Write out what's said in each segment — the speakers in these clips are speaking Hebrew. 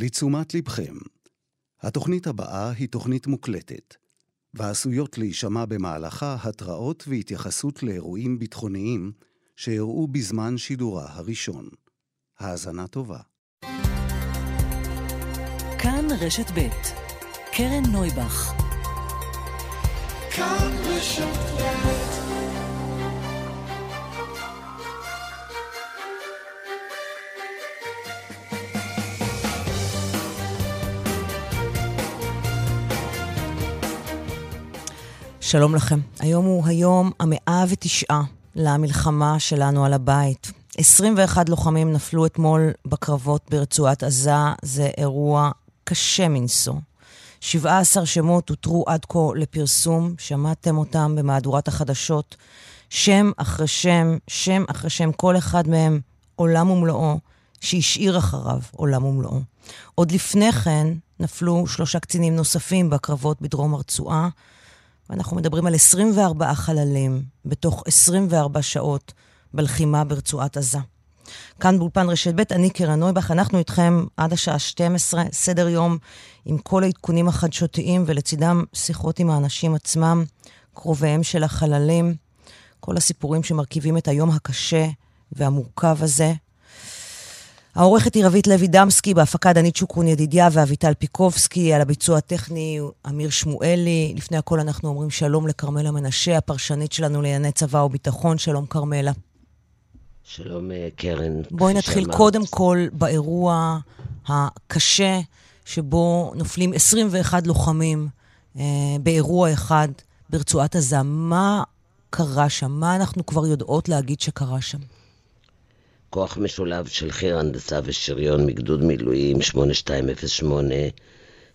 לתשומת לבכם, התוכנית הבאה היא תוכנית מוקלטת, ועשויות להישמע במהלכה התראות והתייחסות לאירועים ביטחוניים שאירעו בזמן שידורה הראשון. האזנה טובה. כאן רשת ב' קרן נויבך. כאן רשת ב' שלום לכם. היום הוא היום המאה ותשעה למלחמה שלנו על הבית. 21 לוחמים נפלו אתמול בקרבות ברצועת עזה, זה אירוע קשה מנשוא. 17 שמות הותרו עד כה לפרסום, שמעתם אותם במהדורת החדשות. שם אחרי שם, שם אחרי שם, כל אחד מהם עולם ומלואו, שהשאיר אחריו עולם ומלואו. עוד לפני כן נפלו שלושה קצינים נוספים בקרבות בדרום הרצועה, ואנחנו מדברים על 24 חללים בתוך 24 שעות בלחימה ברצועת עזה. כאן באולפן רשת ב', אני קרן נויבך, אנחנו איתכם עד השעה 12, סדר יום עם כל העדכונים החדשותיים ולצידם שיחות עם האנשים עצמם, קרוביהם של החללים, כל הסיפורים שמרכיבים את היום הקשה והמורכב הזה. העורכת היא רבית לוי דמסקי, בהפקה דנית שוקרון ידידיה ואביטל פיקובסקי, על הביצוע הטכני אמיר שמואלי. לפני הכל אנחנו אומרים שלום לכרמלה מנשה, הפרשנית שלנו לענייני צבא וביטחון. שלום כרמלה. שלום אה, קרן. בואי נתחיל שמעת. קודם כל באירוע הקשה, שבו נופלים 21 לוחמים אה, באירוע אחד ברצועת עזה. מה קרה שם? מה אנחנו כבר יודעות להגיד שקרה שם? כוח משולב של חי"ר הנדסה ושריון מגדוד מילואים 8208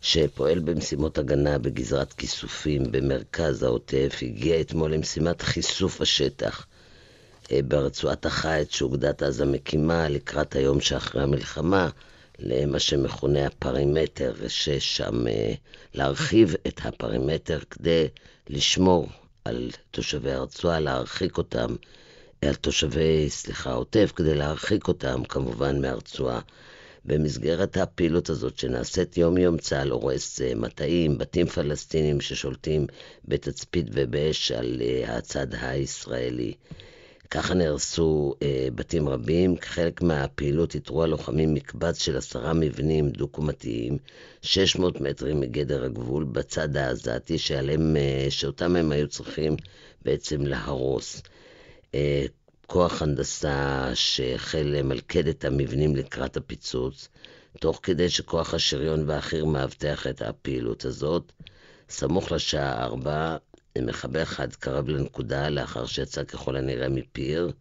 שפועל במשימות הגנה בגזרת כיסופים במרכז העוטף, הגיע אתמול למשימת חישוף השטח אה, ברצועת החיץ שאוגדת עזה מקימה לקראת היום שאחרי המלחמה למה שמכונה הפרימטר, ששם אה, להרחיב את הפרימטר כדי לשמור על תושבי הרצועה, להרחיק אותם על תושבי, סליחה, העוטף, כדי להרחיק אותם כמובן מהרצועה. במסגרת הפעילות הזאת שנעשית יום-יום צה"ל הורס אה, מטעים, בתים פלסטינים ששולטים בתצפית ובאש על אה, הצד הישראלי. ככה נהרסו אה, בתים רבים. כחלק מהפעילות איתרו הלוחמים מקבץ של עשרה מבנים דו-קומתיים, 600 מטרים מגדר הגבול בצד העזתי, אה, שאותם הם היו צריכים בעצם להרוס. אה, כוח הנדסה שהחל למלכד את המבנים לקראת הפיצוץ, תוך כדי שכוח השריון והחי"ר מאבטח את הפעילות הזאת. סמוך לשעה ארבע, מחבל אחד קרב לנקודה לאחר שיצא ככל הנראה מפיר,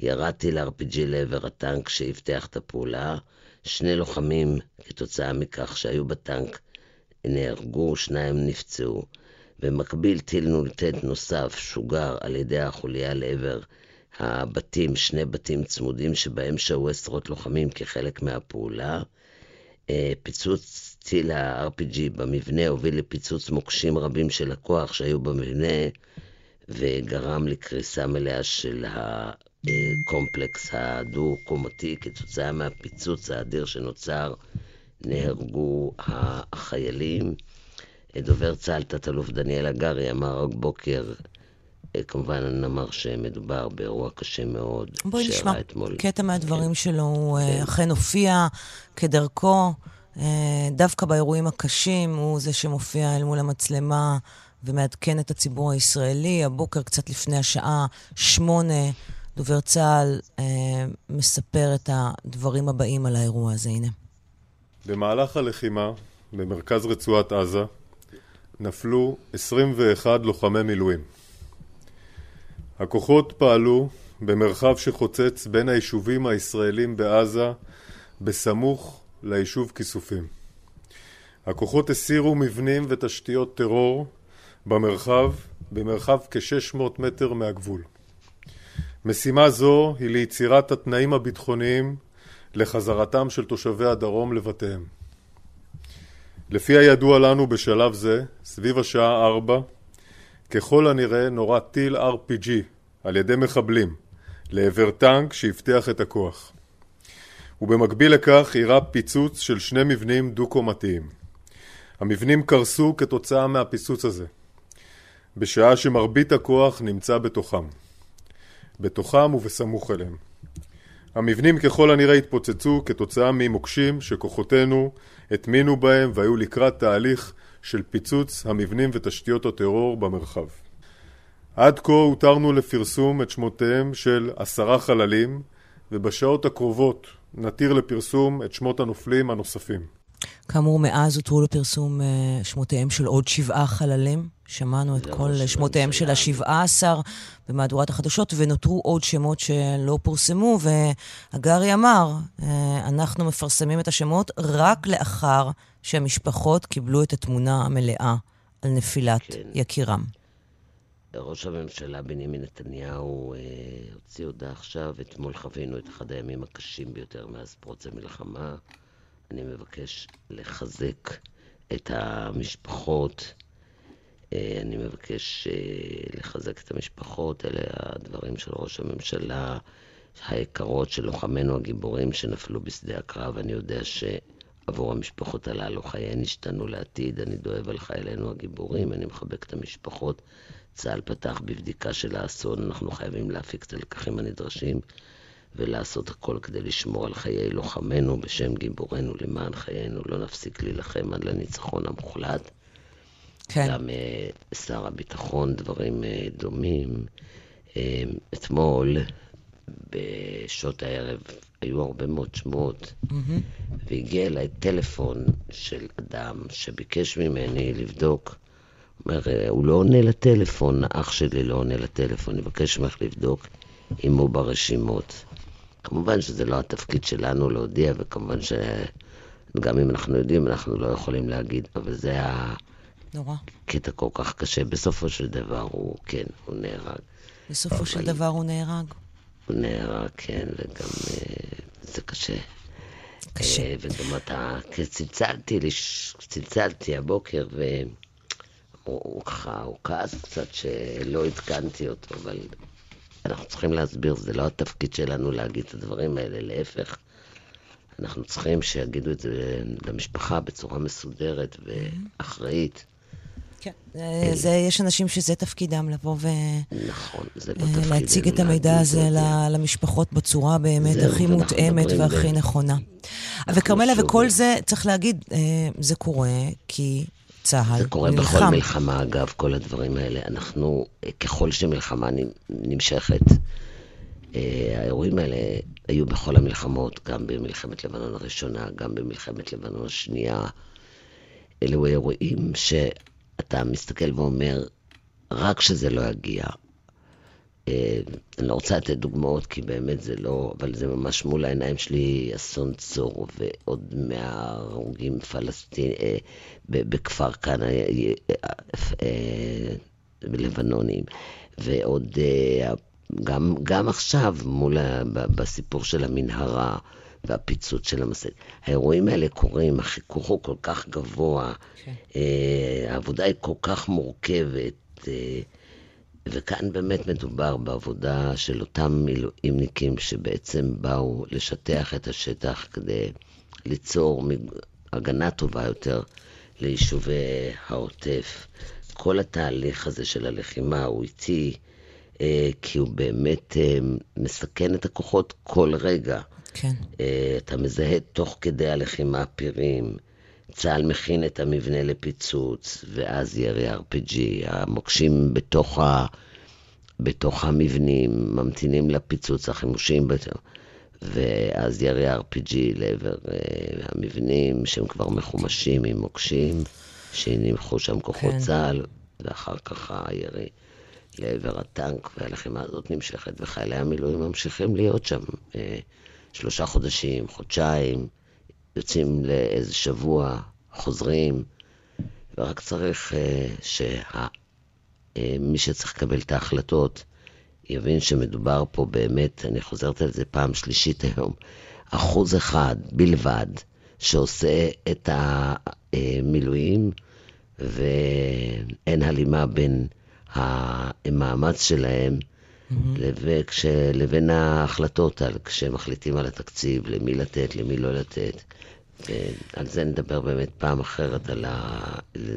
ירה טיל RPG לעבר הטנק שאבטח את הפעולה. שני לוחמים, כתוצאה מכך שהיו בטנק, נהרגו, שניים נפצעו. במקביל טיל נ"ט נוסף שוגר על ידי החוליה לעבר הבתים, שני בתים צמודים שבהם שהו עשרות לוחמים כחלק מהפעולה. אה, פיצוץ טיל ה-RPG במבנה הוביל לפיצוץ מוקשים רבים של הכוח שהיו במבנה וגרם לקריסה מלאה של הקומפלקס הדו-קומתי. כתוצאה מהפיצוץ האדיר שנוצר נהרגו החיילים. דובר צה"ל, תת-אלוף דניאל הגרי, אמר רק בוקר כמובן אמר שמדובר באירוע קשה מאוד, בואי נשמע אתמול. קטע מהדברים כן. שלו, הוא אה, כן. אכן הופיע כדרכו, אה, דווקא באירועים הקשים, הוא זה שמופיע אל מול המצלמה ומעדכן את הציבור הישראלי. הבוקר, קצת לפני השעה שמונה, דובר צה"ל אה, מספר את הדברים הבאים על האירוע הזה. הנה. במהלך הלחימה במרכז רצועת עזה נפלו 21 לוחמי מילואים. הכוחות פעלו במרחב שחוצץ בין היישובים הישראלים בעזה בסמוך ליישוב כיסופים. הכוחות הסירו מבנים ותשתיות טרור במרחב, במרחב כ-600 מטר מהגבול. משימה זו היא ליצירת התנאים הביטחוניים לחזרתם של תושבי הדרום לבתיהם. לפי הידוע לנו בשלב זה, סביב השעה 4, ככל הנראה נורה טיל RPG על ידי מחבלים לעבר טנק שהבטיח את הכוח. ובמקביל לכך אירע פיצוץ של שני מבנים דו-קומתיים. המבנים קרסו כתוצאה מהפיצוץ הזה, בשעה שמרבית הכוח נמצא בתוכם. בתוכם ובסמוך אליהם. המבנים ככל הנראה התפוצצו כתוצאה ממוקשים שכוחותינו הטמינו בהם והיו לקראת תהליך של פיצוץ המבנים ותשתיות הטרור במרחב. עד כה הותרנו לפרסום את שמותיהם של עשרה חללים ובשעות הקרובות נתיר לפרסום את שמות הנופלים הנוספים. כאמור, מאז הותרו לפרסום אה, שמותיהם של עוד שבעה חללים. שמענו את כל שמותיהם של השבעה עשר במהדורת החדשות, ונותרו עוד שמות שלא פורסמו, והגרי אמר, אה, אנחנו מפרסמים את השמות רק לאחר שהמשפחות קיבלו את התמונה המלאה על נפילת כן. יקירם. ראש הממשלה בנימין נתניהו אה, הוציא הודעה עכשיו, אתמול חווינו את אחד הימים הקשים ביותר מאז פרוץ המלחמה. אני מבקש לחזק את המשפחות. אה, אני מבקש אה, לחזק את המשפחות, אלה הדברים של ראש הממשלה היקרות של לוחמינו הגיבורים שנפלו בשדה הקרב. אני יודע שעבור המשפחות הללו חייהן השתנו לעתיד. אני דואב על חיילינו הגיבורים, אני מחבק את המשפחות. צה"ל פתח בבדיקה של האסון, אנחנו חייבים להפיק את הלקחים הנדרשים ולעשות הכל כדי לשמור על חיי לוחמינו בשם גיבורינו למען חיינו. לא נפסיק להילחם עד לניצחון המוחלט. כן. גם uh, שר הביטחון, דברים uh, דומים. Uh, אתמול, בשעות הערב, היו הרבה מאוד שמועות, mm-hmm. והגיע אליי טלפון של אדם שביקש ממני לבדוק הוא לא עונה לטלפון, אח שלי לא עונה לטלפון, אני מבקש ממך לבדוק אם הוא ברשימות. כמובן שזה לא התפקיד שלנו להודיע, וכמובן שגם אם אנחנו יודעים, אנחנו לא יכולים להגיד, אבל זה היה נורא. קטע כל כך קשה. בסופו של דבר הוא, כן, הוא נהרג. בסופו אבל... של דבר הוא נהרג. הוא נהרג, כן, וגם uh, זה קשה. קשה. Uh, וגם אתה, צלצלתי, צלצלתי הבוקר, ו... הוא הוא כעס קצת שלא עדכנתי אותו, אבל אנחנו צריכים להסביר, זה לא התפקיד שלנו להגיד את הדברים האלה, להפך. אנחנו צריכים שיגידו את זה למשפחה בצורה מסודרת ואחראית. כן, אה, זה, יש אנשים שזה תפקידם, לבוא ו... נכון, זה לא תפקידם. להציג את המידע הזה למשפחות בצורה באמת הכי מותאמת והכי נכונה. וכרמלה, וכל זה, צריך להגיד, אה, זה קורה כי צה"ל נלחם. זה קורה נלחם. בכל מלחמה, אגב, כל הדברים האלה. אנחנו, ככל שמלחמה נמשכת, אה, האירועים האלה היו בכל המלחמות, גם במלחמת לבנון הראשונה, גם במלחמת לבנון השנייה. אלו אירועים שאתה מסתכל ואומר, רק שזה לא יגיע, אה, אני לא רוצה לתת דוגמאות, כי באמת זה לא, אבל זה ממש מול העיניים שלי אסון צור ועוד מאה הרוגים פלסטינים אה, בכפר כנא, אה, לבנונים, ועוד גם, גם עכשיו, מול, בסיפור של המנהרה והפיצוץ של המשאית. האירועים האלה קורים, החיכוך הוא כל כך גבוה, okay. כן. העבודה היא כל כך מורכבת. וכאן באמת מדובר בעבודה של אותם מילואימניקים שבעצם באו לשטח את השטח כדי ליצור הגנה טובה יותר ליישובי העוטף. כל התהליך הזה של הלחימה הוא איטי, אה, כי הוא באמת אה, מסכן את הכוחות כל רגע. כן. אה, אתה מזהה תוך כדי הלחימה פירים. צה"ל מכין את המבנה לפיצוץ, ואז ירי RPG, המוקשים בתוך, ה... בתוך המבנים, ממתינים לפיצוץ, החימושים, ואז ירי RPG לעבר uh, המבנים, שהם כבר מחומשים עם מוקשים, שנמחו שם כוחות כן. צה"ל, ואחר כך הירי לעבר הטנק, והלחימה הזאת נמשכת, וחיילי המילואים ממשיכים להיות שם uh, שלושה חודשים, חודשיים. יוצאים לאיזה שבוע, חוזרים, ורק צריך uh, שמי uh, שצריך לקבל את ההחלטות יבין שמדובר פה באמת, אני חוזרת על זה פעם שלישית היום, אחוז אחד בלבד שעושה את המילואים, ואין הלימה בין המאמץ שלהם וכש, לבין ההחלטות על כשמחליטים על התקציב, למי לתת, למי לא לתת. ועל זה נדבר באמת פעם אחרת, על, ה,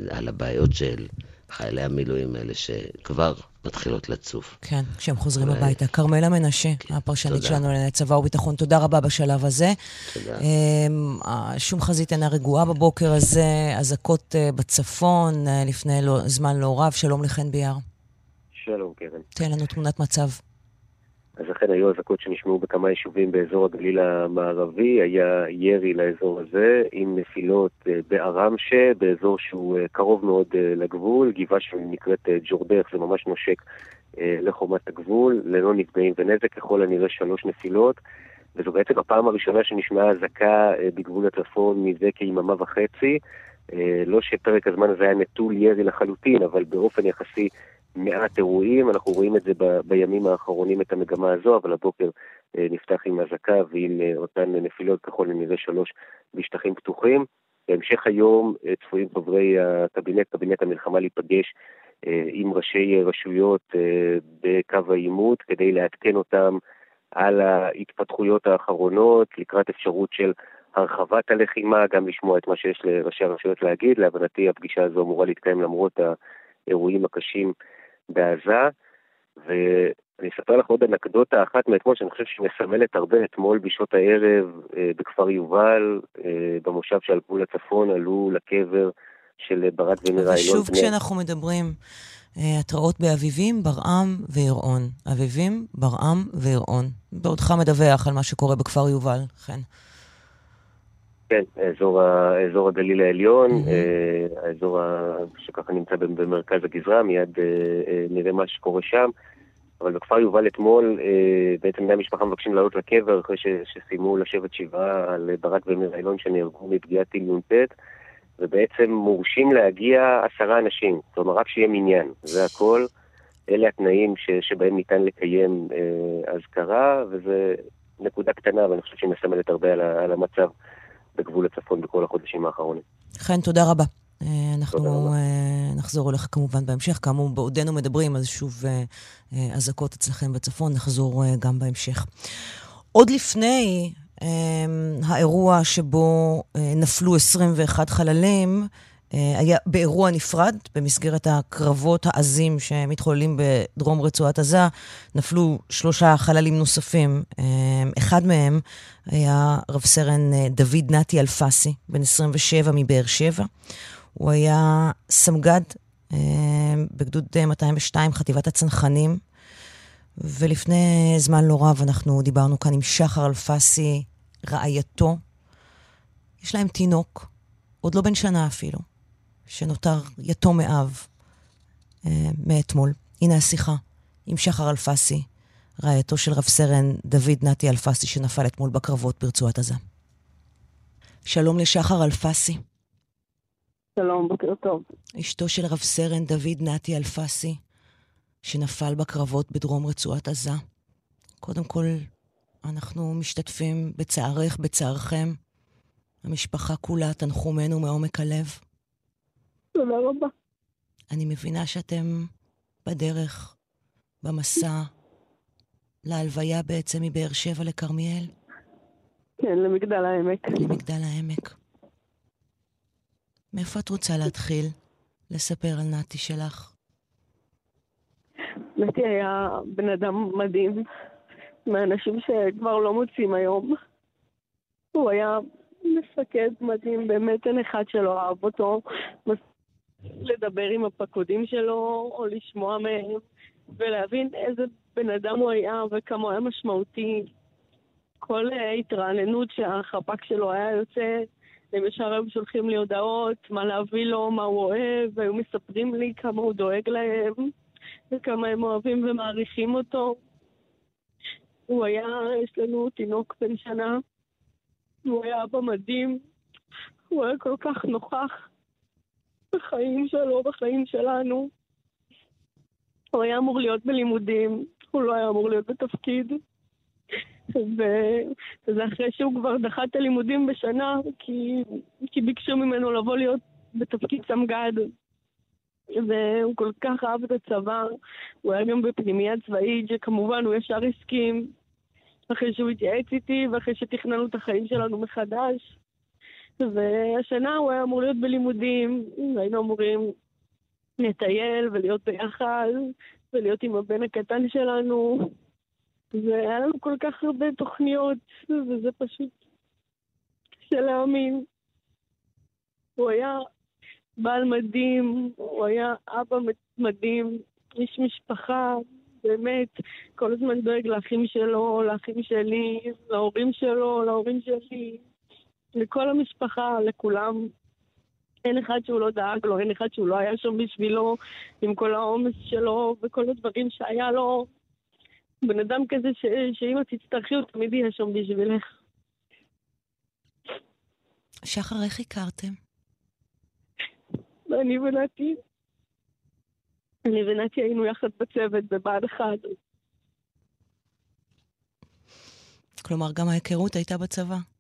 על הבעיות של חיילי המילואים האלה שכבר מתחילות לצוף. כן, כשהם חוזרים הביתה. כרמלה מנשה, כן, הפרשנית שלנו לענייני צבא וביטחון, תודה רבה בשלב הזה. תודה. אמ, שום חזית אינה רגועה בבוקר הזה, אזעקות אה, בצפון אה, לפני לא, זמן לא רב. שלום לחן ביאר. שלום, קרן. תן לנו תמונת מצב. אז אכן היו אזעקות שנשמעו בכמה יישובים באזור הגליל המערבי, היה ירי לאזור הזה עם נפילות אה, בערמשה, באזור שהוא אה, קרוב מאוד אה, לגבול, גבעה שנקראת ג'ורדך, זה ממש נושק לחומת הגבול, ללא נפגעים ונזק, ככל הנראה שלוש נפילות, וזו בעצם הפעם הראשונה שנשמעה אזעקה בגבול הצפון מזה כיממה וחצי. לא שפרק הזמן הזה היה נטול ירי לחלוטין, אבל באופן יחסי מעט אירועים, אנחנו רואים את זה ב, בימים האחרונים, את המגמה הזו, אבל הבוקר אה, נפתח עם אזעקה ועם אה, אותן נפילות ככל הנראה שלוש בשטחים פתוחים. בהמשך היום אה, צפויים חברי הקבינט, קבינט המלחמה להיפגש אה, עם ראשי רשויות אה, בקו העימות כדי לעדכן אותם על ההתפתחויות האחרונות לקראת אפשרות של הרחבת הלחימה, גם לשמוע את מה שיש לראשי הרשויות להגיד. להבנתי הפגישה הזו אמורה להתקיים למרות האירועים הקשים בעזה, ואני אספר לך עוד אנקדוטה אחת מאתמול, שאני חושב שהיא מסמלת הרבה. אתמול בשעות הערב אה, בכפר יובל, אה, במושב שעל גבול הצפון, עלו לקבר של ברק ומירה אילון. ושוב כשאנחנו מדברים, אה, התראות באביבים, ברעם וירעון. אביבים, ברעם וירעון. בעודך מדווח על מה שקורה בכפר יובל, כן. כן, אזור, אזור הגליל העליון, mm-hmm. האזור שככה נמצא במרכז הגזרה, מיד אה, אה, נראה מה שקורה שם. אבל בכפר יובל אתמול, בעצם בני המשפחה מבקשים לעלות לקבר אחרי שסיימו לשבת שבעה על ברק ומיר אילון שנהרגו מפגיעת טיל נ"ט, ובעצם מורשים להגיע עשרה אנשים, כלומר רק שיהיה מניין, זה הכל. אלה התנאים ש, שבהם ניתן לקיים אזכרה, וזו נקודה קטנה, ואני חושב שהיא מסמלת הרבה על, על המצב בגבול הצפון בכל החודשים האחרונים. חן, תודה רבה. אה, אנחנו uh, נחזור אליך כמובן בהמשך. כאמור, בעודנו מדברים, אז שוב uh, אזעקות אצלכם בצפון, נחזור גם בהמשך. עוד לפני האירוע שבו נפלו 21 חללים, אה, היה באירוע נפרד, במסגרת הקרבות העזים שמתחוללים בדרום רצועת עזה, נפלו שלושה חללים נוספים. אה, אחד מהם היה רב סרן אה, דוד נתי אלפסי, בן 27 מבאר שבע. הוא היה סמג"ד בגדוד 202, חטיבת הצנחנים, ולפני זמן לא רב אנחנו דיברנו כאן עם שחר אלפסי, רעייתו. יש להם תינוק, עוד לא בן שנה אפילו. שנותר יתום מאב אה, מאתמול. הנה השיחה עם שחר אלפסי, רעייתו של רב סרן דוד נתי אלפסי, שנפל אתמול בקרבות ברצועת עזה. שלום לשחר אלפסי. שלום, בוקר טוב. אשתו של רב סרן דוד נתי אלפסי, שנפל בקרבות בדרום רצועת עזה. קודם כל, אנחנו משתתפים בצערך, בצערכם. המשפחה כולה, תנחומנו מעומק הלב. תודה רבה. אני מבינה שאתם בדרך, במסע, להלוויה בעצם מבאר שבע לכרמיאל? כן, למגדל העמק. למגדל העמק. מאיפה את רוצה להתחיל לספר על נתי שלך? נתי היה בן אדם מדהים, מהאנשים שכבר לא מוצאים היום. הוא היה מפקד מדהים, באמת אין אחד שלא אהב אותו. לדבר עם הפקודים שלו, או לשמוע מהם, ולהבין איזה בן אדם הוא היה וכמה הוא היה משמעותי. כל uh, התרעננות שהחפ"ק שלו היה יוצא, הם ישר היו שולחים לי הודעות, מה להביא לו, מה הוא אוהב, והיו מספרים לי כמה הוא דואג להם, וכמה הם אוהבים ומעריכים אותו. הוא היה, יש לנו תינוק בן שנה, הוא היה אבא מדהים, הוא היה כל כך נוכח. בחיים שלו, בחיים שלנו. הוא היה אמור להיות בלימודים, הוא לא היה אמור להיות בתפקיד. וזה אחרי שהוא כבר דחה את הלימודים בשנה, כי, כי ביקשו ממנו לבוא להיות בתפקיד סמג"ד. והוא כל כך אהב את הצבא. הוא היה גם בפנימייה צבאית, שכמובן הוא ישר הסכים, אחרי שהוא התייעץ איתי ואחרי שתכננו את החיים שלנו מחדש. והשנה הוא היה אמור להיות בלימודים, והיינו אמורים לטייל ולהיות ביחד, ולהיות עם הבן הקטן שלנו. והיה לנו כל כך הרבה תוכניות, וזה פשוט קשה להאמין. הוא היה בעל מדהים, הוא היה אבא מדהים, איש משפחה, באמת, כל הזמן דואג לאחים שלו, לאחים שלי, להורים שלו, להורים שלי, לכל המשפחה, לכולם. אין אחד שהוא לא דאג לו, אין אחד שהוא לא היה שם בשבילו, עם כל העומס שלו וכל הדברים שהיה לו. בן אדם כזה ש... שאם את תצטרכי, הוא תמיד יהיה שם בשבילך. שחר, איך הכרתם? אני ונתי. אני ונתי היינו יחד בצוות בבה"ד 1. כלומר, גם ההיכרות הייתה בצבא.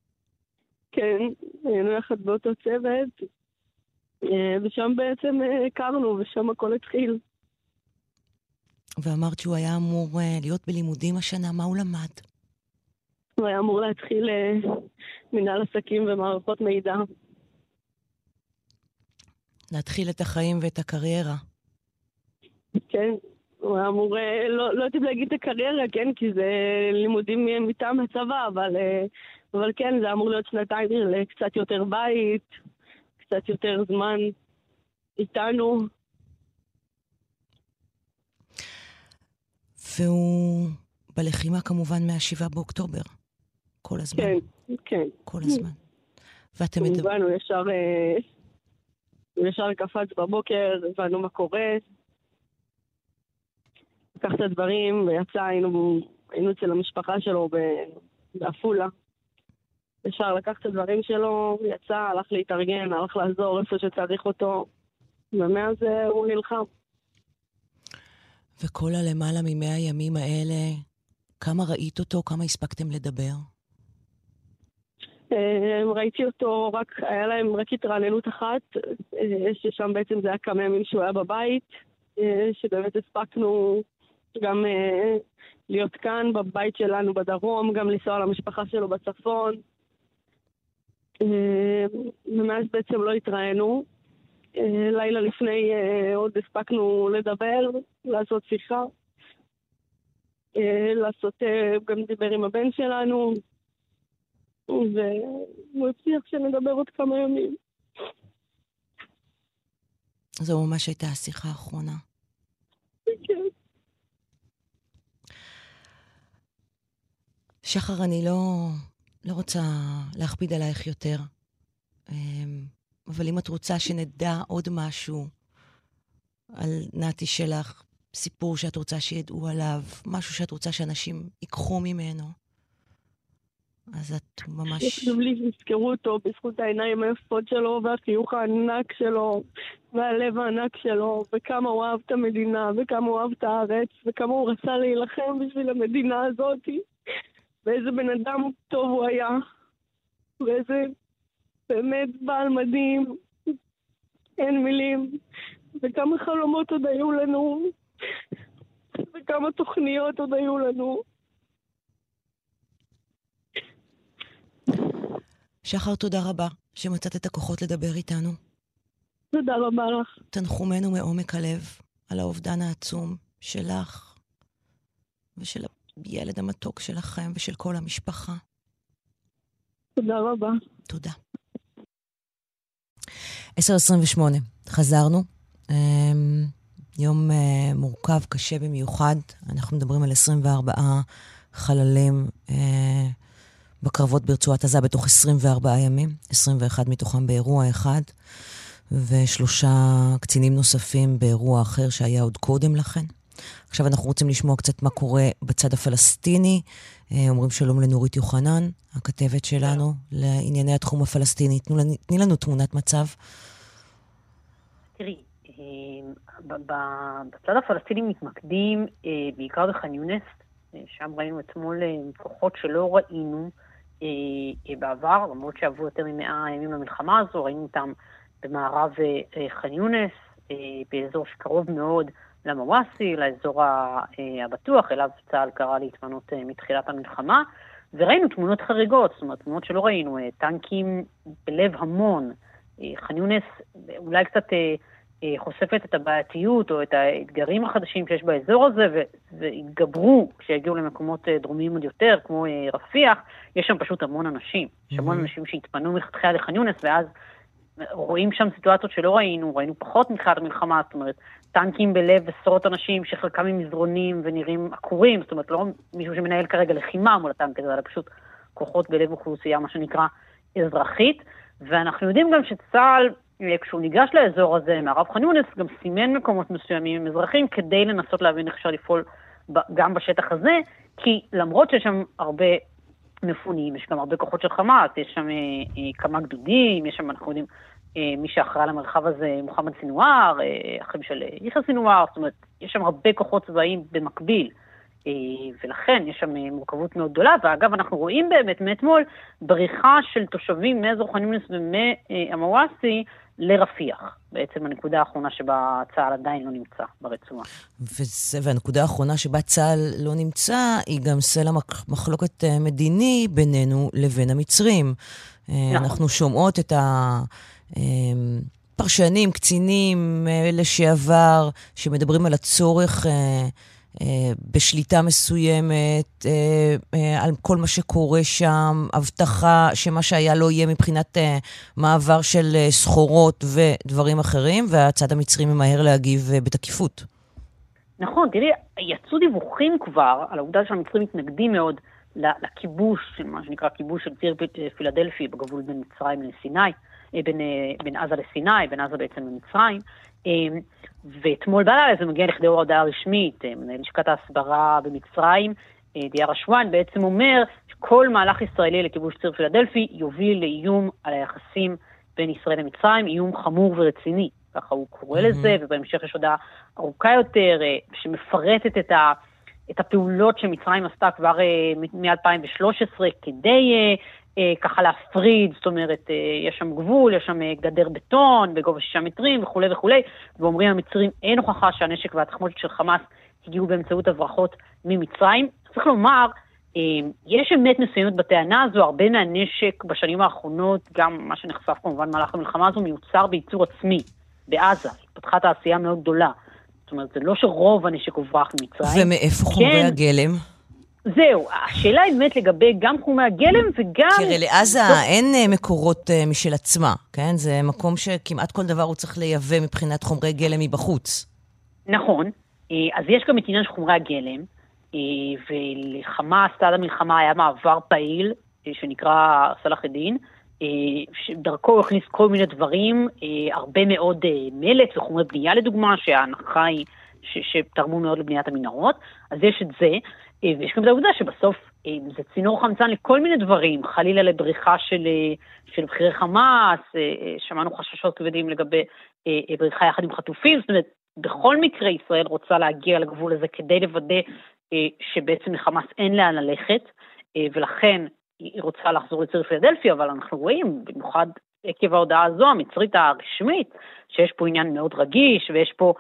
כן, היינו יחד באותו צוות, אה, ושם בעצם אה, הכרנו, ושם הכל התחיל. ואמרת שהוא היה אמור uh, להיות בלימודים השנה, מה הוא למד? הוא היה אמור להתחיל מנהל עסקים ומערכות מידע. להתחיל את החיים ואת הקריירה. כן, הוא היה אמור, לא, לא יודעת להגיד את הקריירה, כן, כי זה לימודים מטעם הצבא, אבל, אבל כן, זה אמור להיות שנתיים לקצת יותר בית, קצת יותר זמן איתנו. והוא בלחימה כמובן מה-7 באוקטובר. כל הזמן. כן, כן. כל הזמן. ואתם מדברים... כמובן, הוא ישר, אה, הוא ישר קפץ בבוקר, הבנו מה קורה. לקח את הדברים ויצא, היינו, היינו אצל המשפחה שלו בעפולה. ישר לקח את הדברים שלו, יצא, הלך להתארגן, הלך לעזור איפה שצריך אותו, ומאז אה, הוא נלחם. וכל הלמעלה ממאה הימים האלה, כמה ראית אותו? כמה הספקתם לדבר? אה, ראיתי אותו, רק, היה להם רק התרעננות אחת, אה, ששם בעצם זה היה כמה ימים שהוא היה בבית, שבאמת הספקנו גם להיות כאן, בבית שלנו בדרום, גם לנסוע למשפחה שלו בצפון. ומאז בעצם לא התראינו. אה, לילה לפני אה, עוד הספקנו לדבר, לעשות שיחה, אה, לעשות, גם דיבר עם הבן שלנו, והוא הבטיח שנדבר עוד כמה ימים. זו ממש הייתה השיחה האחרונה. כן. שחר, אני לא, לא רוצה להכביד עלייך יותר. אמ, אבל אם את רוצה שנדע עוד משהו על נתי שלך, סיפור שאת רוצה שידעו עליו, משהו שאת רוצה שאנשים ייקחו ממנו, אז את ממש... חשוב לי שיזכרו אותו בזכות העיניים היפות שלו, והחיוך הענק שלו, והלב הענק שלו, וכמה הוא אהב את המדינה, וכמה הוא אהב את הארץ, וכמה הוא רצה להילחם בשביל המדינה הזאת, ואיזה בן אדם טוב הוא היה, ואיזה באמת בעל מדהים, אין מילים. וכמה חלומות עוד היו לנו, וכמה תוכניות עוד היו לנו. שחר, תודה רבה שמצאת את הכוחות לדבר איתנו. תודה רבה לך. תנחומינו מעומק הלב על האובדן העצום שלך ושל הילד המתוק שלכם ושל כל המשפחה. תודה רבה. תודה. 10.28, חזרנו. אמ, יום אה, מורכב, קשה במיוחד. אנחנו מדברים על 24 חללים אה, בקרבות ברצועת עזה בתוך 24 ימים, 21 מתוכם באירוע אחד, ושלושה קצינים נוספים באירוע אחר שהיה עוד קודם לכן. עכשיו אנחנו רוצים לשמוע קצת מה קורה בצד הפלסטיני. אה, אומרים שלום לנורית יוחנן, הכתבת שלנו, לענייני התחום הפלסטיני. תנו, תני לנו תמונת מצב. תראי, אה, בצד הפלסטיני מתמקדים אה, בעיקר בח'אן יונס, שם ראינו אתמול כוחות שלא ראינו בעבר, למרות שעברו יותר ממאה ימים למלחמה הזו, ראינו אותם במערב ח'אן יונס, באזור שקרוב מאוד למוואסי, לאזור הבטוח, אליו צה"ל קרא להתמנות מתחילת המלחמה. וראינו תמונות חריגות, זאת אומרת, תמונות שלא ראינו, טנקים בלב המון. ח'אן יונס אולי קצת אה, חושפת את הבעייתיות או את האתגרים החדשים שיש באזור הזה, והתגברו כשיגיעו למקומות אה, דרומיים עוד יותר, כמו אה, רפיח, יש שם פשוט המון אנשים. יש המון אנשים שהתפנו מלכתחילה לח'אן יונס, ואז רואים שם סיטואציות שלא ראינו, ראינו פחות מתחילת המלחמה, זאת אומרת, טנקים בלב עשרות אנשים שחלקם עם מזרונים ונראים עקורים, זאת אומרת, לא מישהו שמנהל כרגע לחימה מול הטנק הזה, אלא פשוט כוחות בלב אוכלוסייה, מה שנקרא, אזרחית. ואנחנו יודעים גם שצה"ל אה, כשהוא ניגש לאזור הזה, מערב ח'אן יונס, גם סימן מקומות מסוימים עם אזרחים כדי לנסות להבין איך אפשר לפעול גם בשטח הזה, כי למרות שיש שם הרבה מפונים, יש גם הרבה כוחות של חמאס, יש שם אה, אה, כמה גדודים, יש שם, אנחנו יודעים, אה, מי שאחראי למרחב הזה, מוחמד סינואר, אה, אחים של אה, יחיא סינואר, זאת אומרת, יש שם הרבה כוחות צבאיים במקביל. אה, ולכן יש שם אה, מורכבות מאוד גדולה, ואגב, אנחנו רואים באמת מאתמול בריחה של תושבים מאזור ח'אן יונס ומהמוואסי לרפיח, בעצם הנקודה האחרונה שבה צה"ל עדיין לא נמצא ברצועה. וזה, והנקודה האחרונה שבה צה"ל לא נמצא, היא גם סלע מחלוקת אה, מדיני בינינו לבין המצרים. נכון. אנחנו שומעות את ה... פרשנים, קצינים לשעבר, שמדברים על הצורך אה, בשליטה מסוימת, אה, אה, על כל מה שקורה שם, הבטחה שמה שהיה לא יהיה מבחינת מעבר של סחורות ודברים אחרים, והצד המצרי ממהר להגיב בתקיפות. נכון, תראי, יצאו דיווחים כבר על העובדה שהמצרים מתנגדים מאוד לכיבוש, מה שנקרא כיבוש של ציר פילדלפי בגבול בין מצרים לסיני, בין, בין עזה לסיני, בין עזה בעצם למצרים. ואתמול בלילה זה מגיע לכדי הורדה רשמית, אה, מנהל לשכת ההסברה במצרים, אה, דיאר אשואן, בעצם אומר שכל מהלך ישראלי לכיבוש ציר פילדלפי יוביל לאיום על היחסים בין ישראל למצרים, איום חמור ורציני, ככה הוא קורא mm-hmm. לזה, ובהמשך יש הודעה ארוכה יותר אה, שמפרטת את, ה, את הפעולות שמצרים עשתה כבר מ-2013 כדי אה, ככה להפריד, זאת אומרת, אה, יש שם גבול, יש שם אה, גדר בטון בגובה שישה מטרים וכולי וכולי, ואומרים המצרים, אין הוכחה שהנשק והתחמושת של חמאס הגיעו באמצעות הברחות ממצרים. צריך לומר, אה, יש אמת מסוימת בטענה הזו, הרבה מהנשק בשנים האחרונות, גם מה שנחשף כמובן במהלך המלחמה הזו, מיוצר בייצור עצמי, בעזה, התפתחה תעשייה מאוד גדולה. זאת אומרת, זה לא שרוב הנשק הוברח ממצרים. ומאיפה חומרי כן, הגלם? זהו, השאלה היא באמת לגבי גם חומי הגלם וגם... הרי לעזה אין אה, מקורות uh, משל עצמה, כן? זה מקום שכמעט כל דבר הוא צריך לייבא מבחינת חומרי גלם מבחוץ. נכון, אה, אז יש גם את עניין של חומרי הגלם, ולחמאס, עד המלחמה היה מעבר פעיל, שנקרא סלאח א-דין, שדרכו הוא הכניס כל מיני דברים, הרבה מאוד מלט וחומרי בנייה לדוגמה, שההנחה היא שתרמו מאוד לבניית המנהרות, אז יש את זה. אה, ויש גם את העובדה שבסוף אה, זה צינור חמצן לכל מיני דברים, חלילה לבריחה של, אה, של בכירי חמאס, שמענו חששות כבדים לגבי בריחה יחד עם חטופים, זאת אומרת, בכל מקרה ישראל רוצה להגיע לגבול הזה כדי לוודא שבעצם לחמאס אין לאן ללכת, ולכן היא רוצה לחזור לציר פילדלפי, אבל אנחנו רואים, במיוחד עקב ההודעה הזו, המצרית הרשמית, שיש פה עניין מאוד רגיש, ויש פה,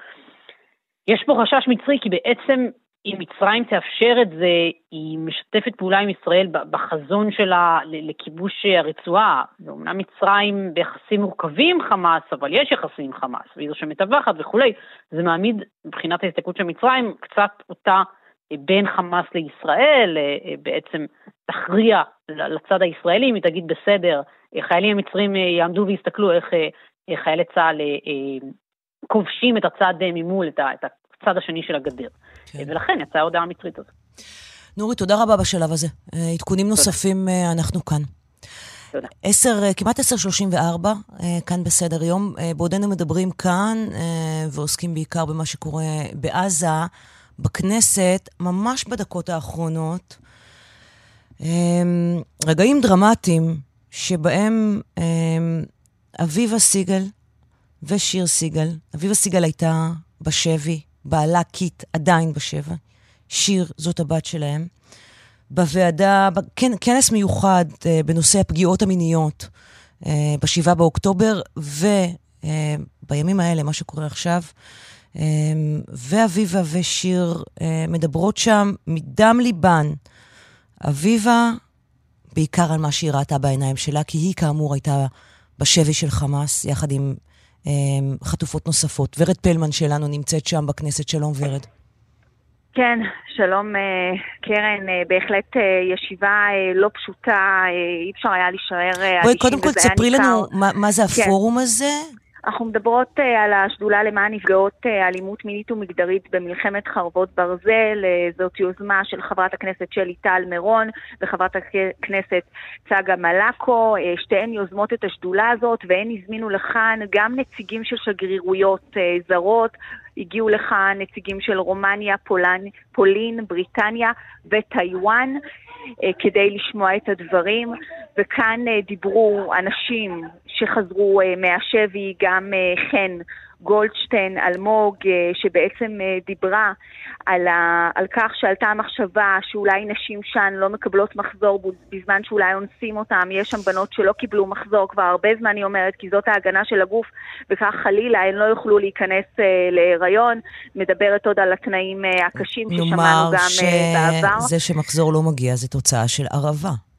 יש פה חשש מצרי, כי בעצם אם מצרים תאפשר את זה, היא משתפת פעולה עם ישראל בחזון שלה לכיבוש הרצועה. ואומנם מצרים ביחסים מורכבים עם חמאס, אבל יש יחסים עם חמאס, והיא זו שמתווכת וכולי. זה מעמיד, מבחינת ההסתכלות של מצרים, קצת אותה בין חמאס לישראל, בעצם תכריע לצד הישראלי, אם היא תגיד בסדר, חיילים המצרים יעמדו ויסתכלו איך חיילי צה"ל כובשים את הצד ממול, את הצד השני של הגדר. כן. ולכן יצאה ההודעה המצרית הזאת. נורית, תודה רבה בשלב הזה. אה, עדכונים נוספים, אה, אנחנו כאן. תודה. 10, אה, כמעט 10.34, כאן בסדר יום. בעודנו מדברים כאן ועוסקים בעיקר במה שקורה בעזה, בכנסת, ממש בדקות האחרונות, רגעים דרמטיים שבהם אביבה סיגל ושיר סיגל, אביבה סיגל הייתה בשבי, בעלה קיט עדיין בשבע. שיר, זאת הבת שלהם. בוועדה, כנס מיוחד uh, בנושא הפגיעות המיניות uh, בשבעה באוקטובר, ו... uh, אה, האלה, מה שקורה עכשיו, אה, ואביבה ושיר אה, מדברות שם מדם ליבן. אביבה, בעיקר על מה שהיא ראתה בעיניים שלה, כי היא כאמור הייתה בשבי של חמאס, יחד עם אה, חטופות נוספות. ורד פלמן שלנו נמצאת שם בכנסת. שלום ורד. כן, שלום אה, קרן, אה, בהחלט אה, ישיבה לא פשוטה, אי אפשר היה להישאר אדישים. בואי קודם כל תספרי לנו מה, מה זה כן. הפורום כן. הזה. אנחנו מדברות uh, על השדולה למען נפגעות uh, אלימות מינית ומגדרית במלחמת חרבות ברזל. Uh, זאת יוזמה של חברת הכנסת שלי טל מירון וחברת הכנסת צגה מלקו. שתיהן יוזמות את השדולה הזאת והן הזמינו לכאן גם נציגים של שגרירויות זרות. הגיעו לכאן נציגים של רומניה, פולן, פולין, בריטניה וטיוואן. אה, כדי לשמוע את הדברים, וכאן אה, דיברו אנשים שחזרו אה, מהשבי, גם חן גולדשטיין אלמוג, שבעצם דיברה על, ה, על כך שעלתה המחשבה שאולי נשים שם לא מקבלות מחזור בזמן שאולי אונסים אותם. יש שם בנות שלא קיבלו מחזור כבר הרבה זמן, היא אומרת, כי זאת ההגנה של הגוף, וכך חלילה הן לא יוכלו להיכנס uh, להיריון. מדברת עוד על התנאים הקשים ששמענו גם uh, בעבר. נאמר שזה שמחזור לא מגיע זה תוצאה של הרעבה.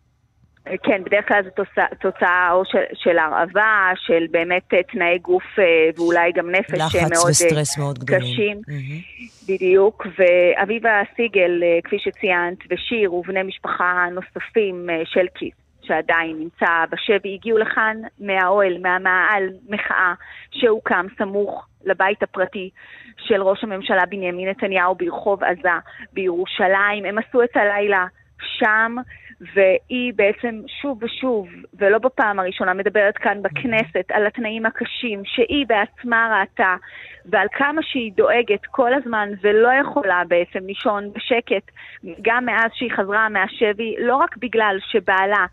כן, בדרך כלל זו תוצאה, או של, של הרעבה, של באמת אה, תנאי גוף אה, ואולי גם נפש לחץ מאוד אה, וסטרס מאוד גדולים. קשים. Mm-hmm. בדיוק, ואביבה סיגל, כפי שציינת, ושיר ובני משפחה נוספים של כיס, שעדיין נמצא בשבי, הגיעו לכאן מהאוהל, מהמאהל מחאה שהוקם סמוך לבית הפרטי של ראש הממשלה בנימין נתניהו ברחוב עזה בירושלים. הם עשו את הלילה שם. והיא בעצם שוב ושוב, ולא בפעם הראשונה, מדברת כאן בכנסת על התנאים הקשים שהיא בעצמה ראתה, ועל כמה שהיא דואגת כל הזמן ולא יכולה בעצם לישון בשקט, גם מאז שהיא חזרה מהשבי, לא רק בגלל שבעלה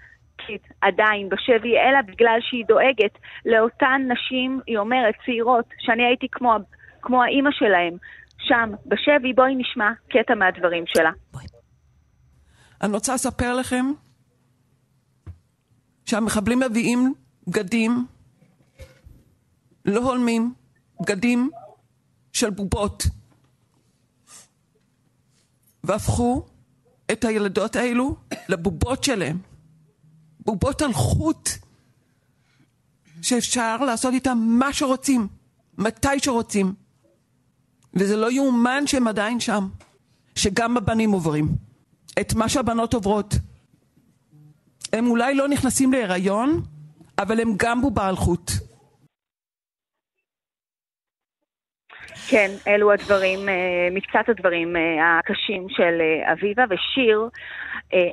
עדיין בשבי, אלא בגלל שהיא דואגת לאותן נשים, היא אומרת, צעירות, שאני הייתי כמו, כמו האימא שלהם, שם, בשבי, בואי נשמע קטע מהדברים שלה. בואי. אני רוצה לספר לכם שהמחבלים מביאים בגדים לא הולמים, בגדים של בובות, והפכו את הילדות האלו לבובות שלהם. בובות על חוט שאפשר לעשות איתן מה שרוצים, מתי שרוצים. וזה לא יאומן שהם עדיין שם, שגם הבנים עוברים. את מה שהבנות עוברות. הם אולי לא נכנסים להיריון, אבל הם גם בובה על חוט. כן, אלו הדברים, אה, מקצת הדברים אה, הקשים של אה, אביבה, ושיר,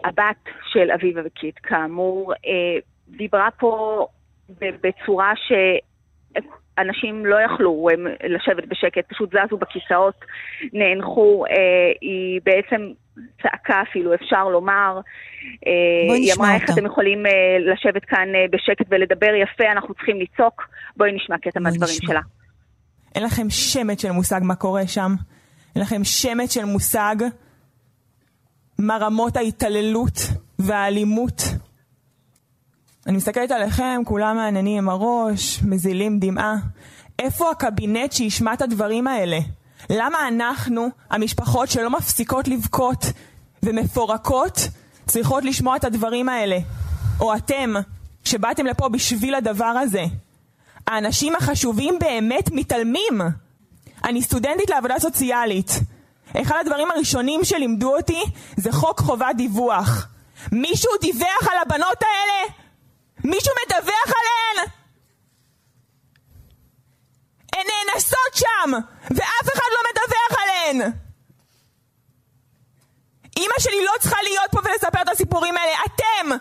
הבת של אביבה וקיט, כאמור, דיברה פה בצורה ש... אנשים לא יכלו הם, לשבת בשקט, פשוט זזו בכיסאות, נאנחו, אה, היא בעצם צעקה אפילו, אפשר לומר. אה, היא אמרה, איך אתם יכולים אה, לשבת כאן אה, בשקט ולדבר יפה, אנחנו צריכים לצעוק. בואי נשמע קטע מהדברים נשמע. שלה. אין לכם שמץ של מושג מה קורה שם. אין לכם שמץ של מושג מה רמות ההתעללות והאלימות. אני מסתכלת עליכם, כולם מעניינים עם הראש, מזילים דמעה. איפה הקבינט שישמע את הדברים האלה? למה אנחנו, המשפחות שלא מפסיקות לבכות ומפורקות, צריכות לשמוע את הדברים האלה? או אתם, שבאתם לפה בשביל הדבר הזה. האנשים החשובים באמת מתעלמים. אני סטודנטית לעבודה סוציאלית. אחד הדברים הראשונים שלימדו אותי זה חוק חובת דיווח. מישהו דיווח על הבנות האלה? מישהו מדווח עליהן? הן נאנסות שם, ואף אחד לא מדווח עליהן. אימא שלי לא צריכה להיות פה ולספר את הסיפורים האלה. אתם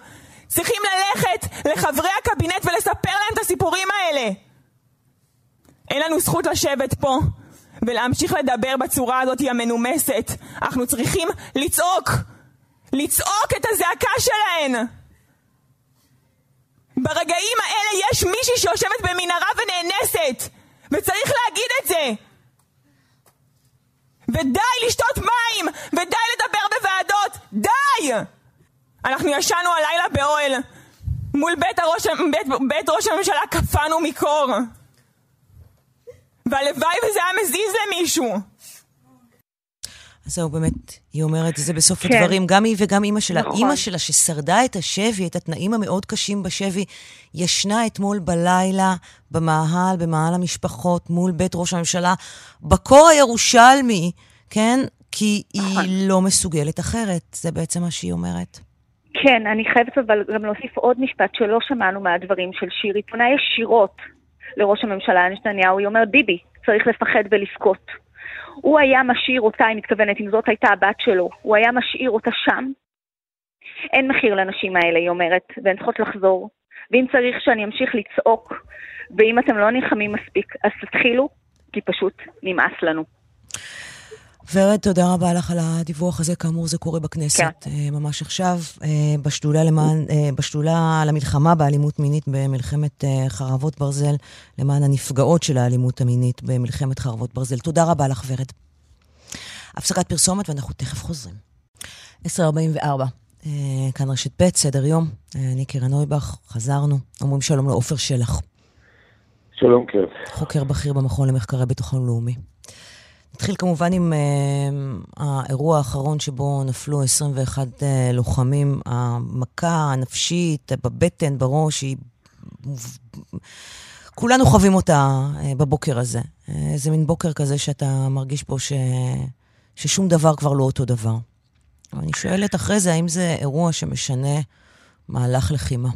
צריכים ללכת לחברי הקבינט ולספר להם את הסיפורים האלה. אין לנו זכות לשבת פה ולהמשיך לדבר בצורה הזאת המנומסת. אנחנו צריכים לצעוק. לצעוק את הזעקה שלהן. ברגעים האלה יש מישהי שיושבת במנהרה ונאנסת, וצריך להגיד את זה. ודי לשתות מים, ודי לדבר בוועדות, די! אנחנו ישנו הלילה באוהל, מול בית, הראש, בית, בית ראש הממשלה קפאנו מקור. והלוואי וזה היה מזיז למישהו. אז זהו, באמת, היא אומרת את זה בסוף כן. הדברים, גם היא וגם אימא שלה. נכון. אימא שלה, ששרדה את השבי, את התנאים המאוד קשים בשבי, ישנה אתמול בלילה במאהל, במאהל המשפחות, מול בית ראש הממשלה, בקור הירושלמי, כן? כי נכון. היא לא מסוגלת אחרת, זה בעצם מה שהיא אומרת. כן, אני חייבת אבל גם להוסיף עוד משפט שלא שמענו מהדברים של שירי. פונה ישירות לראש הממשלה נתניהו, היא אומרת, ביבי, צריך לפחד ולבכות. הוא היה משאיר אותה, היא מתכוונת, אם זאת הייתה הבת שלו, הוא היה משאיר אותה שם. אין מחיר לנשים האלה, היא אומרת, והן צריכות לחזור. ואם צריך שאני אמשיך לצעוק, ואם אתם לא נלחמים מספיק, אז תתחילו, כי פשוט נמאס לנו. ורד, תודה רבה לך על הדיווח הזה. כאמור, זה קורה בכנסת כן. אה, ממש עכשיו, אה, בשדולה, למען, אה, בשדולה למלחמה באלימות מינית במלחמת חרבות ברזל, למען הנפגעות של האלימות המינית במלחמת חרבות ברזל. תודה רבה לך, ורד. הפסקת פרסומת ואנחנו תכף חוזרים. 10.44, אה, כאן רשת ב', סדר יום. אני קרן נויבך, חזרנו. אומרים שלום לעופר שלח, שלום קרן. חוקר בכיר במכון למחקרי ביטחון לאומי. נתחיל כמובן עם uh, האירוע האחרון שבו נפלו 21 uh, לוחמים. המכה הנפשית בבטן, בראש, היא... כולנו חווים אותה uh, בבוקר הזה. Uh, זה מין בוקר כזה שאתה מרגיש פה ש... ששום דבר כבר לא אותו דבר. ואני שואלת אחרי זה, האם זה אירוע שמשנה מהלך לחימה?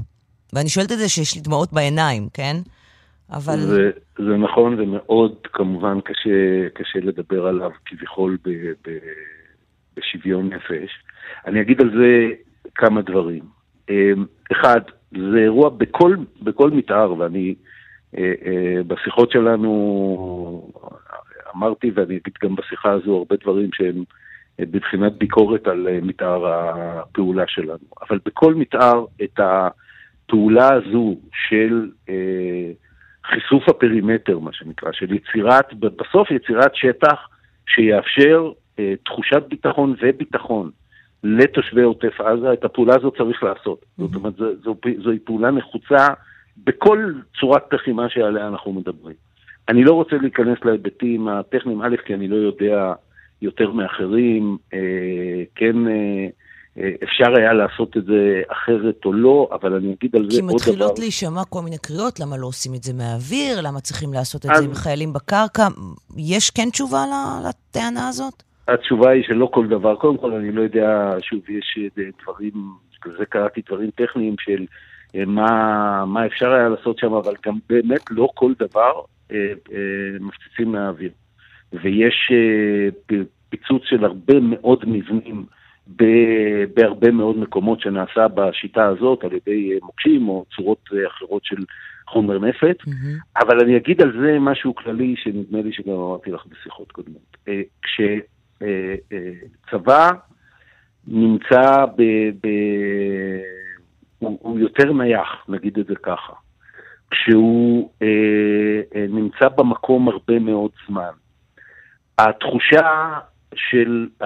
ואני שואלת את זה שיש לי דמעות בעיניים, כן? אבל... זה, זה נכון, זה מאוד כמובן קשה, קשה לדבר עליו כביכול ב, ב, בשוויון נפש. אני אגיד על זה כמה דברים. אמ, אחד, זה אירוע בכל, בכל מתאר, ואני אה, אה, בשיחות שלנו אמרתי, ואני אגיד גם בשיחה הזו הרבה דברים שהם אה, בבחינת ביקורת על מתאר הפעולה שלנו. אבל בכל מתאר את הפעולה הזו של... חישוף הפרימטר, מה שנקרא, של יצירת, בסוף יצירת שטח שיאפשר אה, תחושת ביטחון וביטחון לתושבי עוטף עזה, את הפעולה הזאת צריך לעשות. Mm-hmm. זאת אומרת, זו, זו, זוהי פעולה נחוצה בכל צורת לחימה שעליה אנחנו מדברים. אני לא רוצה להיכנס להיבטים הטכניים, א', כי אני לא יודע יותר מאחרים, אה, כן... אה, אפשר היה לעשות את זה אחרת או לא, אבל אני אגיד על זה עוד דבר. כי מתחילות להישמע כל מיני קריאות, למה לא עושים את זה מהאוויר, למה צריכים לעשות את אז... זה עם חיילים בקרקע. יש כן תשובה לטענה הזאת? התשובה היא שלא כל דבר. קודם כל, אני לא יודע, שוב, יש דברים, בגלל זה קראתי דברים טכניים של מה, מה אפשר היה לעשות שם, אבל גם באמת לא כל דבר אה, אה, מפציצים מהאוויר. ויש אה, פיצוץ של הרבה מאוד מבנים. בהרבה מאוד מקומות שנעשה בשיטה הזאת על ידי מוקשים או צורות אחרות של חומר נפץ, mm-hmm. אבל אני אגיד על זה משהו כללי שנדמה לי שגם אמרתי לך בשיחות קודמות. כשצבא נמצא ב... ב... הוא, הוא יותר נייח, נגיד את זה ככה. כשהוא אה, אה, נמצא במקום הרבה מאוד זמן. התחושה של, uh,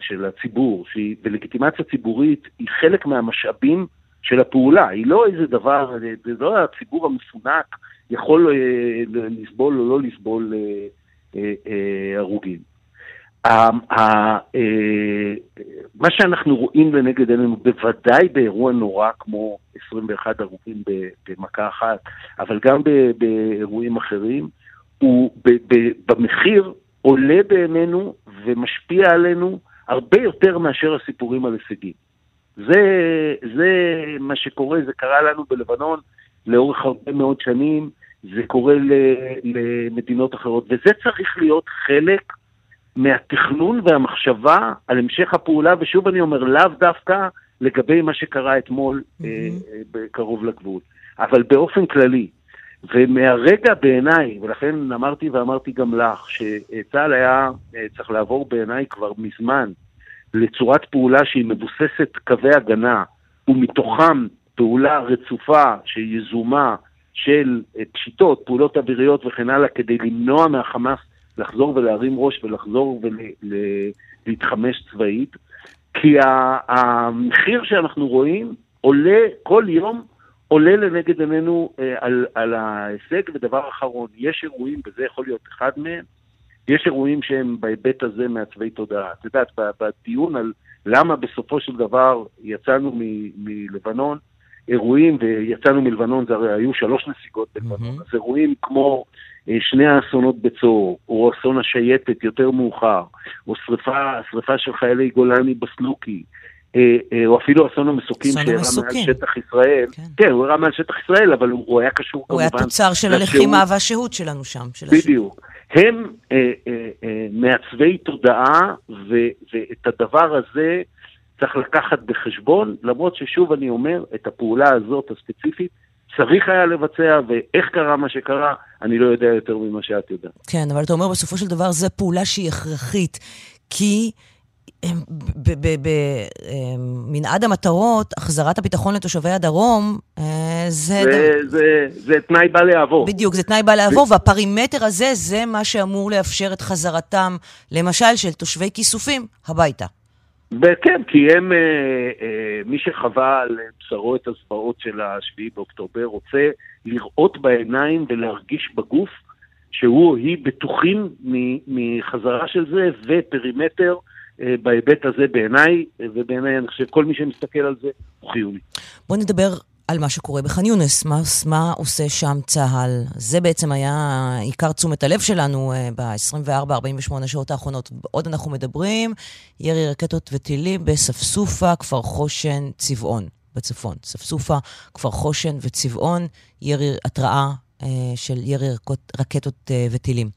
של הציבור, ולגיטימציה ציבורית היא חלק מהמשאבים של הפעולה, היא לא איזה דבר, זה לא הציבור המפונק יכול uh, לסבול או לא לסבול uh, uh, הרוגים. מה שאנחנו רואים לנגד עינינו, בוודאי באירוע נורא כמו 21 הרוגים במכה אחת, אבל גם באירועים אחרים, הוא במחיר עולה בעינינו ומשפיע עלינו הרבה יותר מאשר הסיפורים על הישגים. זה, זה מה שקורה, זה קרה לנו בלבנון לאורך הרבה מאוד שנים, זה קורה למדינות אחרות, וזה צריך להיות חלק מהתכנון והמחשבה על המשך הפעולה, ושוב אני אומר, לאו דווקא לגבי מה שקרה אתמול mm-hmm. אה, קרוב לגבול, אבל באופן כללי. ומהרגע בעיניי, ולכן אמרתי ואמרתי גם לך, שצה"ל היה אה, צריך לעבור בעיניי כבר מזמן לצורת פעולה שהיא מבוססת קווי הגנה, ומתוכם פעולה רצופה שהיא יזומה של אה, פשיטות, פעולות אוויריות וכן הלאה, כדי למנוע מהחמאס לחזור ולהרים ראש ולחזור ולהתחמש צבאית, כי המחיר שאנחנו רואים עולה כל יום עולה לנגד עינינו אה, על, על ההישג, ודבר אחרון, יש אירועים, וזה יכול להיות אחד מהם, יש אירועים שהם בהיבט הזה מעצבי תודעה. את יודעת, בדיון על למה בסופו של דבר יצאנו מ- מלבנון, אירועים, ויצאנו מלבנון, זה הרי היו שלוש נסיגות בלבנון, mm-hmm. אז אירועים כמו אה, שני האסונות בצור, או אסון השייטת יותר מאוחר, או שריפה, שריפה של חיילי גולני בסלוקי, או אפילו אסון המסוקים שאירע מעל שטח ישראל. כן. כן, הוא אירע מעל שטח ישראל, אבל הוא, הוא היה קשור הוא כמובן... הוא היה תוצר של הלחימה והשהות שלנו שם. של בדיוק. הם אה, אה, אה, מעצבי תודעה, ו, ואת הדבר הזה צריך לקחת בחשבון, למרות ששוב אני אומר, את הפעולה הזאת הספציפית צריך היה לבצע, ואיך קרה מה שקרה, אני לא יודע יותר ממה שאת יודעת. כן, אבל אתה אומר בסופו של דבר זו פעולה שהיא הכרחית, כי... במנעד המטרות, החזרת הביטחון לתושבי הדרום, אה, זה... זה, זה, זה תנאי בא לעבור. בדיוק, זה תנאי בא לעבור, והפרימטר הזה, זה מה שאמור לאפשר את חזרתם, למשל, של תושבי כיסופים הביתה. כן, כי הם, אה, אה, מי שחווה על בשרו את הזוועות של השביעי באוקטובר, רוצה לראות בעיניים ולהרגיש בגוף שהוא או היא בטוחים מחזרה של זה, ופרימטר בהיבט הזה בעיניי, ובעיניי אני חושב כל מי שמסתכל על זה הוא חיוני. בוא נדבר על מה שקורה בח'אן יונס, מה, מה עושה שם צה"ל. זה בעצם היה עיקר תשומת הלב שלנו uh, ב-24-48 שעות האחרונות. עוד אנחנו מדברים, ירי רקטות וטילים בספסופה, כפר חושן, צבעון, בצפון. ספסופה, כפר חושן וצבעון, ירי, התראה uh, של ירי רקטות uh, וטילים.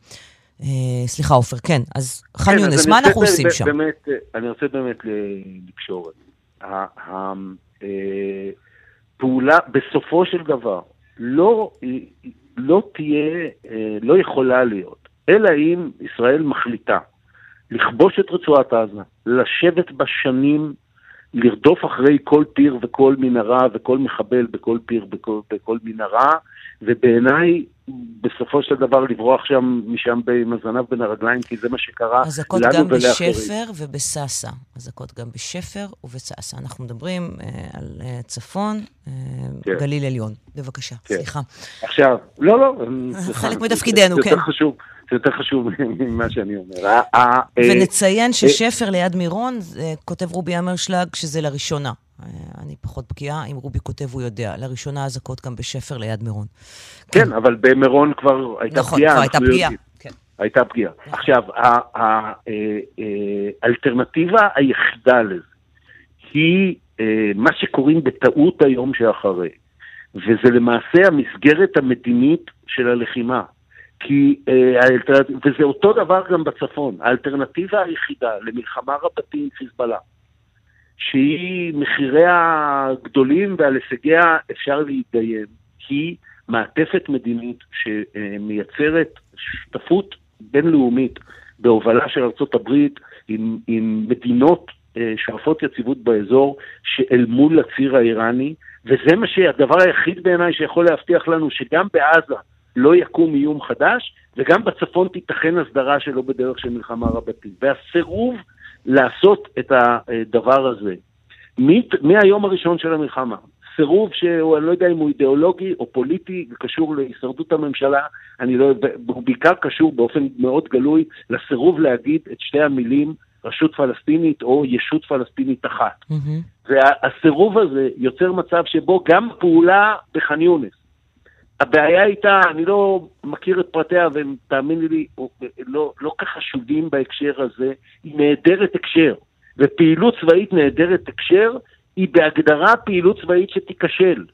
Uh, סליחה, עופר, כן, אז ח'אן כן, יונס, מה אנחנו עושים שם? באמת, אני רוצה באמת לקשור את זה. פעולה, בסופו של דבר, לא, לא תהיה, אה, לא יכולה להיות, אלא אם ישראל מחליטה לכבוש את רצועת עזה, לשבת בשנים, לרדוף אחרי כל פיר וכל מנהרה וכל מחבל בכל פיר בכל מנהרה, ובעיניי בסופו של דבר לברוח שם, משם עם הזנב בין הרגליים, כי זה מה שקרה. אזעקות גם בשפר ובסאסא. אזעקות גם בשפר ובסאסא. אנחנו מדברים אה, על אה, צפון, אה, כן. גליל עליון. בבקשה, כן. סליחה. עכשיו, לא, לא. חלק מתפקידנו, כן. זה יותר חשוב. זה יותר חשוב ממה שאני אומר. אה, ונציין ששפר ליד מירון, כותב רובי אמרשלג, שזה לראשונה. אה, אני פחות בקיאה, אם רובי כותב הוא יודע. לראשונה אזעקות גם בשפר ליד מירון. כן, כן אבל במירון כבר הייתה נכון, פגיעה. נכון, כבר הייתה פגיעה. כן. הייתה פגיעה. נכון. עכשיו, אה, האלטרנטיבה היחידה לזה היא אה, מה שקוראים בטעות היום שאחרי, וזה למעשה המסגרת המדינית של הלחימה. כי, וזה אותו דבר גם בצפון, האלטרנטיבה היחידה למלחמה רבתי עם חיזבאללה, שהיא מחיריה גדולים ועל הישגיה אפשר להתדיין, היא מעטפת מדינית שמייצרת שותפות בינלאומית בהובלה של ארה"ב עם, עם מדינות אה, שואפות יציבות באזור שאל מול הציר האיראני, וזה מה שהדבר היחיד בעיניי שיכול להבטיח לנו שגם בעזה לא יקום איום חדש, וגם בצפון תיתכן הסדרה שלא בדרך של מלחמה רבתי. והסירוב לעשות את הדבר הזה. מהיום הראשון של המלחמה, סירוב שהוא, אני לא יודע אם הוא אידיאולוגי או פוליטי, קשור להישרדות הממשלה, אני לא, הוא בעיקר קשור באופן מאוד גלוי לסירוב להגיד את שתי המילים רשות פלסטינית או ישות פלסטינית אחת. Mm-hmm. והסירוב הזה יוצר מצב שבו גם פעולה בח'אן יונס, הבעיה הייתה, אני לא מכיר את פרטיה, ותאמיני לי, לא, לא כך חשודים בהקשר הזה, היא נעדרת הקשר. ופעילות צבאית נעדרת הקשר, היא בהגדרה פעילות צבאית שתיכשל.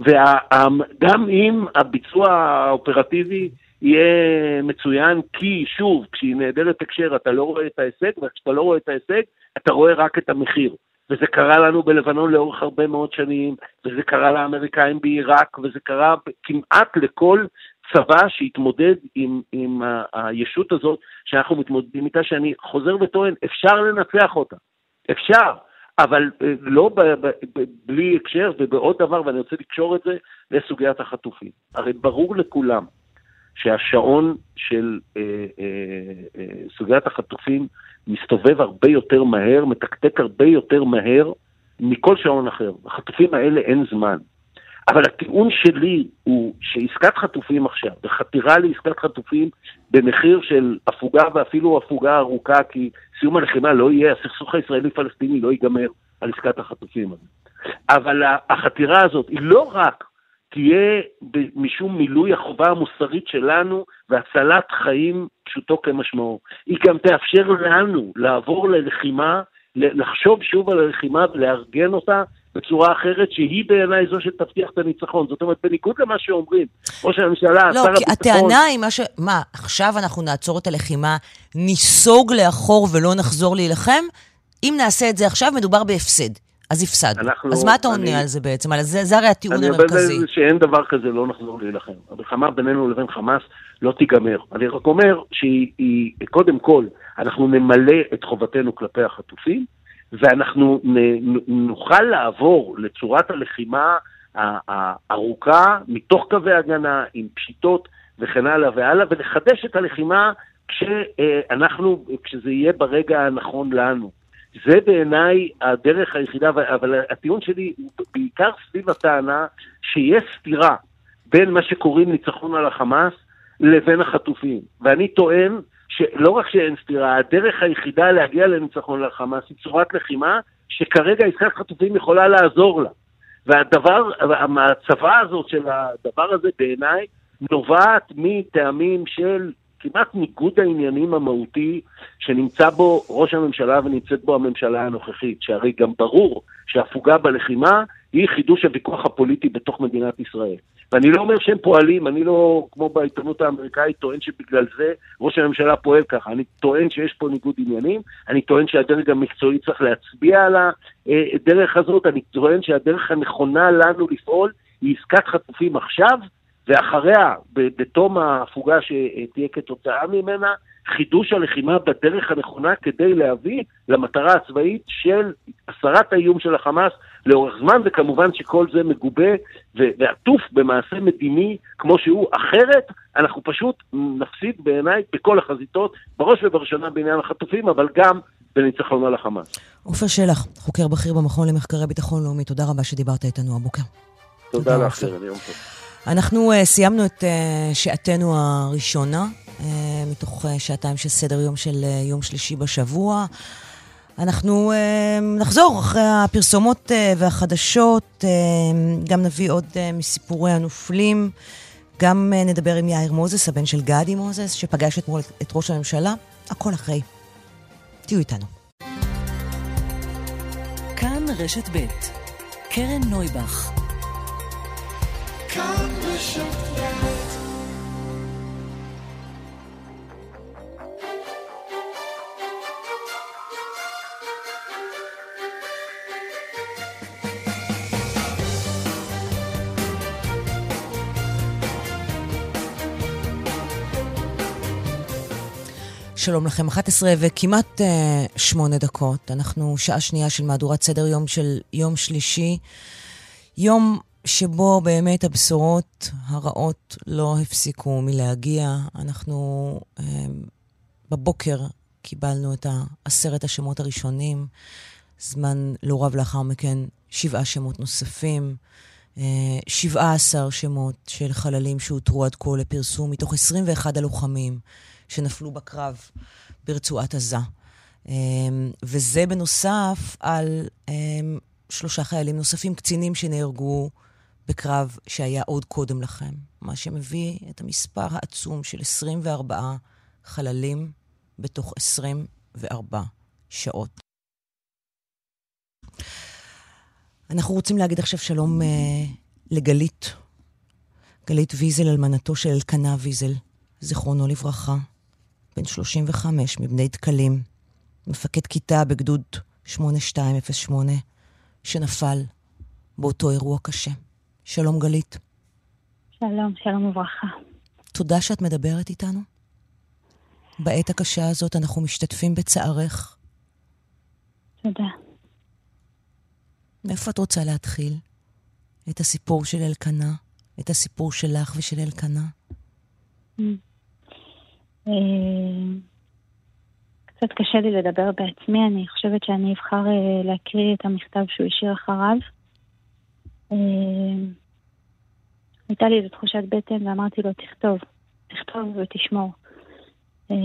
וגם אם הביצוע האופרטיבי יהיה מצוין, כי שוב, כשהיא נעדרת הקשר אתה לא רואה את ההישג, וכשאתה לא רואה את ההישג, אתה רואה רק את המחיר. וזה קרה לנו בלבנון לאורך הרבה מאוד שנים, וזה קרה לאמריקאים בעיראק, וזה קרה כמעט לכל צבא שהתמודד עם, עם הישות הזאת שאנחנו מתמודדים איתה, שאני חוזר וטוען, אפשר לנצח אותה, אפשר, אבל אה, לא ב, ב, ב, בלי הקשר ובעוד דבר, ואני רוצה לקשור את זה לסוגיית החטופים. הרי ברור לכולם שהשעון של אה, אה, אה, סוגיית החטופים מסתובב הרבה יותר מהר, מתקתק הרבה יותר מהר מכל שעון אחר. החטופים האלה אין זמן. אבל הטיעון שלי הוא שעסקת חטופים עכשיו, וחתירה לעסקת חטופים במחיר של הפוגה ואפילו הפוגה ארוכה, כי סיום הלחימה לא יהיה, הסכסוך הישראלי-פלסטיני לא ייגמר על עסקת החטופים. אבל החתירה הזאת היא לא רק תהיה משום מילוי החובה המוסרית שלנו והצלת חיים פשוטו כמשמעו. היא גם תאפשר לנו לעבור ללחימה, לחשוב שוב על הלחימה ולארגן אותה בצורה אחרת, שהיא בעיניי זו שתבטיח את הניצחון. זאת אומרת, בניגוד למה שאומרים, ראש הממשלה, לא, שר הביטחון... לא, כי הטענה היא מה ש... מה, עכשיו אנחנו נעצור את הלחימה, ניסוג לאחור ולא נחזור להילחם? אם נעשה את זה עכשיו, מדובר בהפסד. אז הפסדנו. אז מה אתה עונה אני, על זה בעצם? על זה, זה הרי הטיעון המרכזי. אני אומר שאין דבר כזה לא נחזור להילחם. המלחמה בינינו לבין חמאס לא תיגמר. אני רק אומר שהיא, קודם כל, אנחנו נמלא את חובתנו כלפי החטופים, ואנחנו נוכל לעבור לצורת הלחימה הארוכה, מתוך קווי הגנה, עם פשיטות וכן הלאה והלאה, ולחדש את הלחימה כשאנחנו, כשזה יהיה ברגע הנכון לנו. זה בעיניי הדרך היחידה, אבל הטיעון שלי הוא בעיקר סביב הטענה שיש סתירה בין מה שקוראים ניצחון על החמאס לבין החטופים. ואני טוען שלא רק שאין סתירה, הדרך היחידה להגיע לניצחון על החמאס היא צורת לחימה שכרגע עסקת חטופים יכולה לעזור לה. והדבר, הצבא הזאת של הדבר הזה בעיניי נובעת מטעמים של כמעט ניגוד העניינים המהותי שנמצא בו ראש הממשלה ונמצאת בו הממשלה הנוכחית, שהרי גם ברור שהפוגה בלחימה היא חידוש הוויכוח הפוליטי בתוך מדינת ישראל. ואני לא אומר שהם פועלים, אני לא, כמו בעיתונות האמריקאית, טוען שבגלל זה ראש הממשלה פועל ככה. אני טוען שיש פה ניגוד עניינים, אני טוען שהדרג המקצועי צריך להצביע על הדרך הזאת, אני טוען שהדרך הנכונה לנו לפעול היא עסקת חטופים עכשיו, ואחריה, בתום ההפוגה שתהיה כתוצאה ממנה, חידוש הלחימה בדרך הנכונה כדי להביא למטרה הצבאית של הסרת האיום של החמאס לאורך זמן, וכמובן שכל זה מגובה ועטוף במעשה מדיני כמו שהוא. אחרת, אנחנו פשוט נפסיד בעיניי בכל החזיתות, בראש ובראשונה בעניין החטופים, אבל גם בניצחון על החמאס. עופר שלח, חוקר בכיר במכון למחקרי ביטחון לאומי, תודה רבה שדיברת איתנו הבוקר. תודה לך, יום טוב. אנחנו uh, סיימנו את uh, שעתנו הראשונה, uh, מתוך uh, שעתיים של סדר יום של uh, יום שלישי בשבוע. אנחנו uh, נחזור אחרי הפרסומות uh, והחדשות, uh, גם נביא עוד uh, מסיפורי הנופלים, גם uh, נדבר עם יאיר מוזס, הבן של גדי מוזס, שפגש אתמול את, את ראש הממשלה. הכל אחרי. תהיו איתנו. כאן רשת ב' קרן נויבך כאן שלום לכם, 11 וכמעט uh, 8 דקות. אנחנו שעה שנייה של מהדורת סדר יום של יום שלישי. יום שבו באמת הבשורות הרעות לא הפסיקו מלהגיע. אנחנו אה, בבוקר קיבלנו את עשרת השמות הראשונים, זמן לא רב לאחר מכן שבעה שמות נוספים, אה, שבעה עשר שמות של חללים שאותרו עד כה לפרסום מתוך 21 הלוחמים שנפלו בקרב ברצועת עזה. אה, וזה בנוסף על אה, שלושה חיילים נוספים, קצינים שנהרגו בקרב שהיה עוד קודם לכם, מה שמביא את המספר העצום של 24 חללים בתוך 24 שעות. אנחנו רוצים להגיד עכשיו שלום uh, לגלית, גלית ויזל, אלמנתו של אלקנה ויזל, זיכרונו לברכה, בן 35 מבני דקלים, מפקד כיתה בגדוד 8208, שנפל באותו אירוע קשה. שלום גלית. שלום, שלום וברכה. תודה שאת מדברת איתנו. בעת הקשה הזאת אנחנו משתתפים בצערך. תודה. מאיפה את רוצה להתחיל? את הסיפור של אלקנה? את הסיפור שלך ושל אלקנה? Mm. אה, קצת קשה לי לדבר בעצמי, אני חושבת שאני אבחר אה, להקריא את המכתב שהוא השאיר אחריו. אה, הייתה לי איזו תחושת בטן ואמרתי לו, תכתוב, תכתוב ותשמור. אה,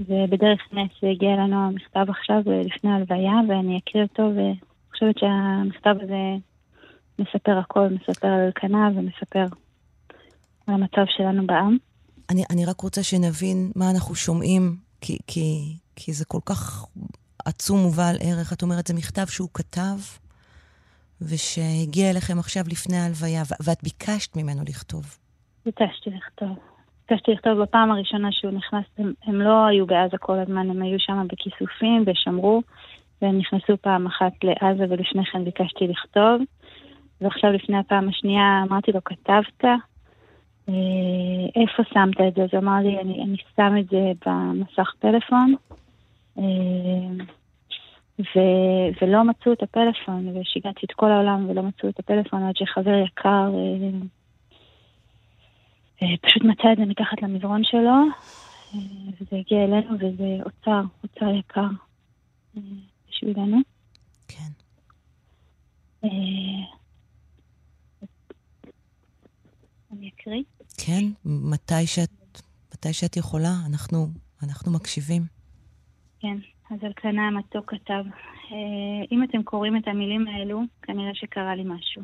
ובדרך נס הגיע אלינו המכתב עכשיו לפני ההלוויה, ואני אקריא אותו, ואני חושבת שהמכתב הזה מספר הכל, מספר על אלקנה ומספר על המצב שלנו בעם. אני, אני רק רוצה שנבין מה אנחנו שומעים, כי, כי, כי זה כל כך עצום ובעל ערך. את אומרת, זה מכתב שהוא כתב, ושהגיע אליכם עכשיו לפני ההלוויה, ואת ביקשת ממנו לכתוב. ביקשתי לכתוב. ביקשתי לכתוב בפעם הראשונה שהוא נכנס, הם, הם לא היו בעזה כל הזמן, הם היו שם בכיסופים ושמרו, והם נכנסו פעם אחת לעזה ולפני כן ביקשתי לכתוב. ועכשיו לפני הפעם השנייה אמרתי לו, כתבת? אה, איפה שמת את זה? אז הוא אמר לי, אני, אני שם את זה במסך פלאפון. ו, ולא מצאו את הפלאפון, ושיגעתי את כל העולם ולא מצאו את הפלאפון עד שחבר יקר אה, אה, פשוט מצא את זה מתחת למזרון שלו, אה, וזה הגיע אלינו וזה אוצר, אוצר יקר בשבילנו. כן. אני אקריא? כן, מתי שאת, מתי שאת יכולה, אנחנו, אנחנו מקשיבים. כן, אז אלקנה המתוק כתב, אם אתם קוראים את המילים האלו, כנראה שקרה לי משהו.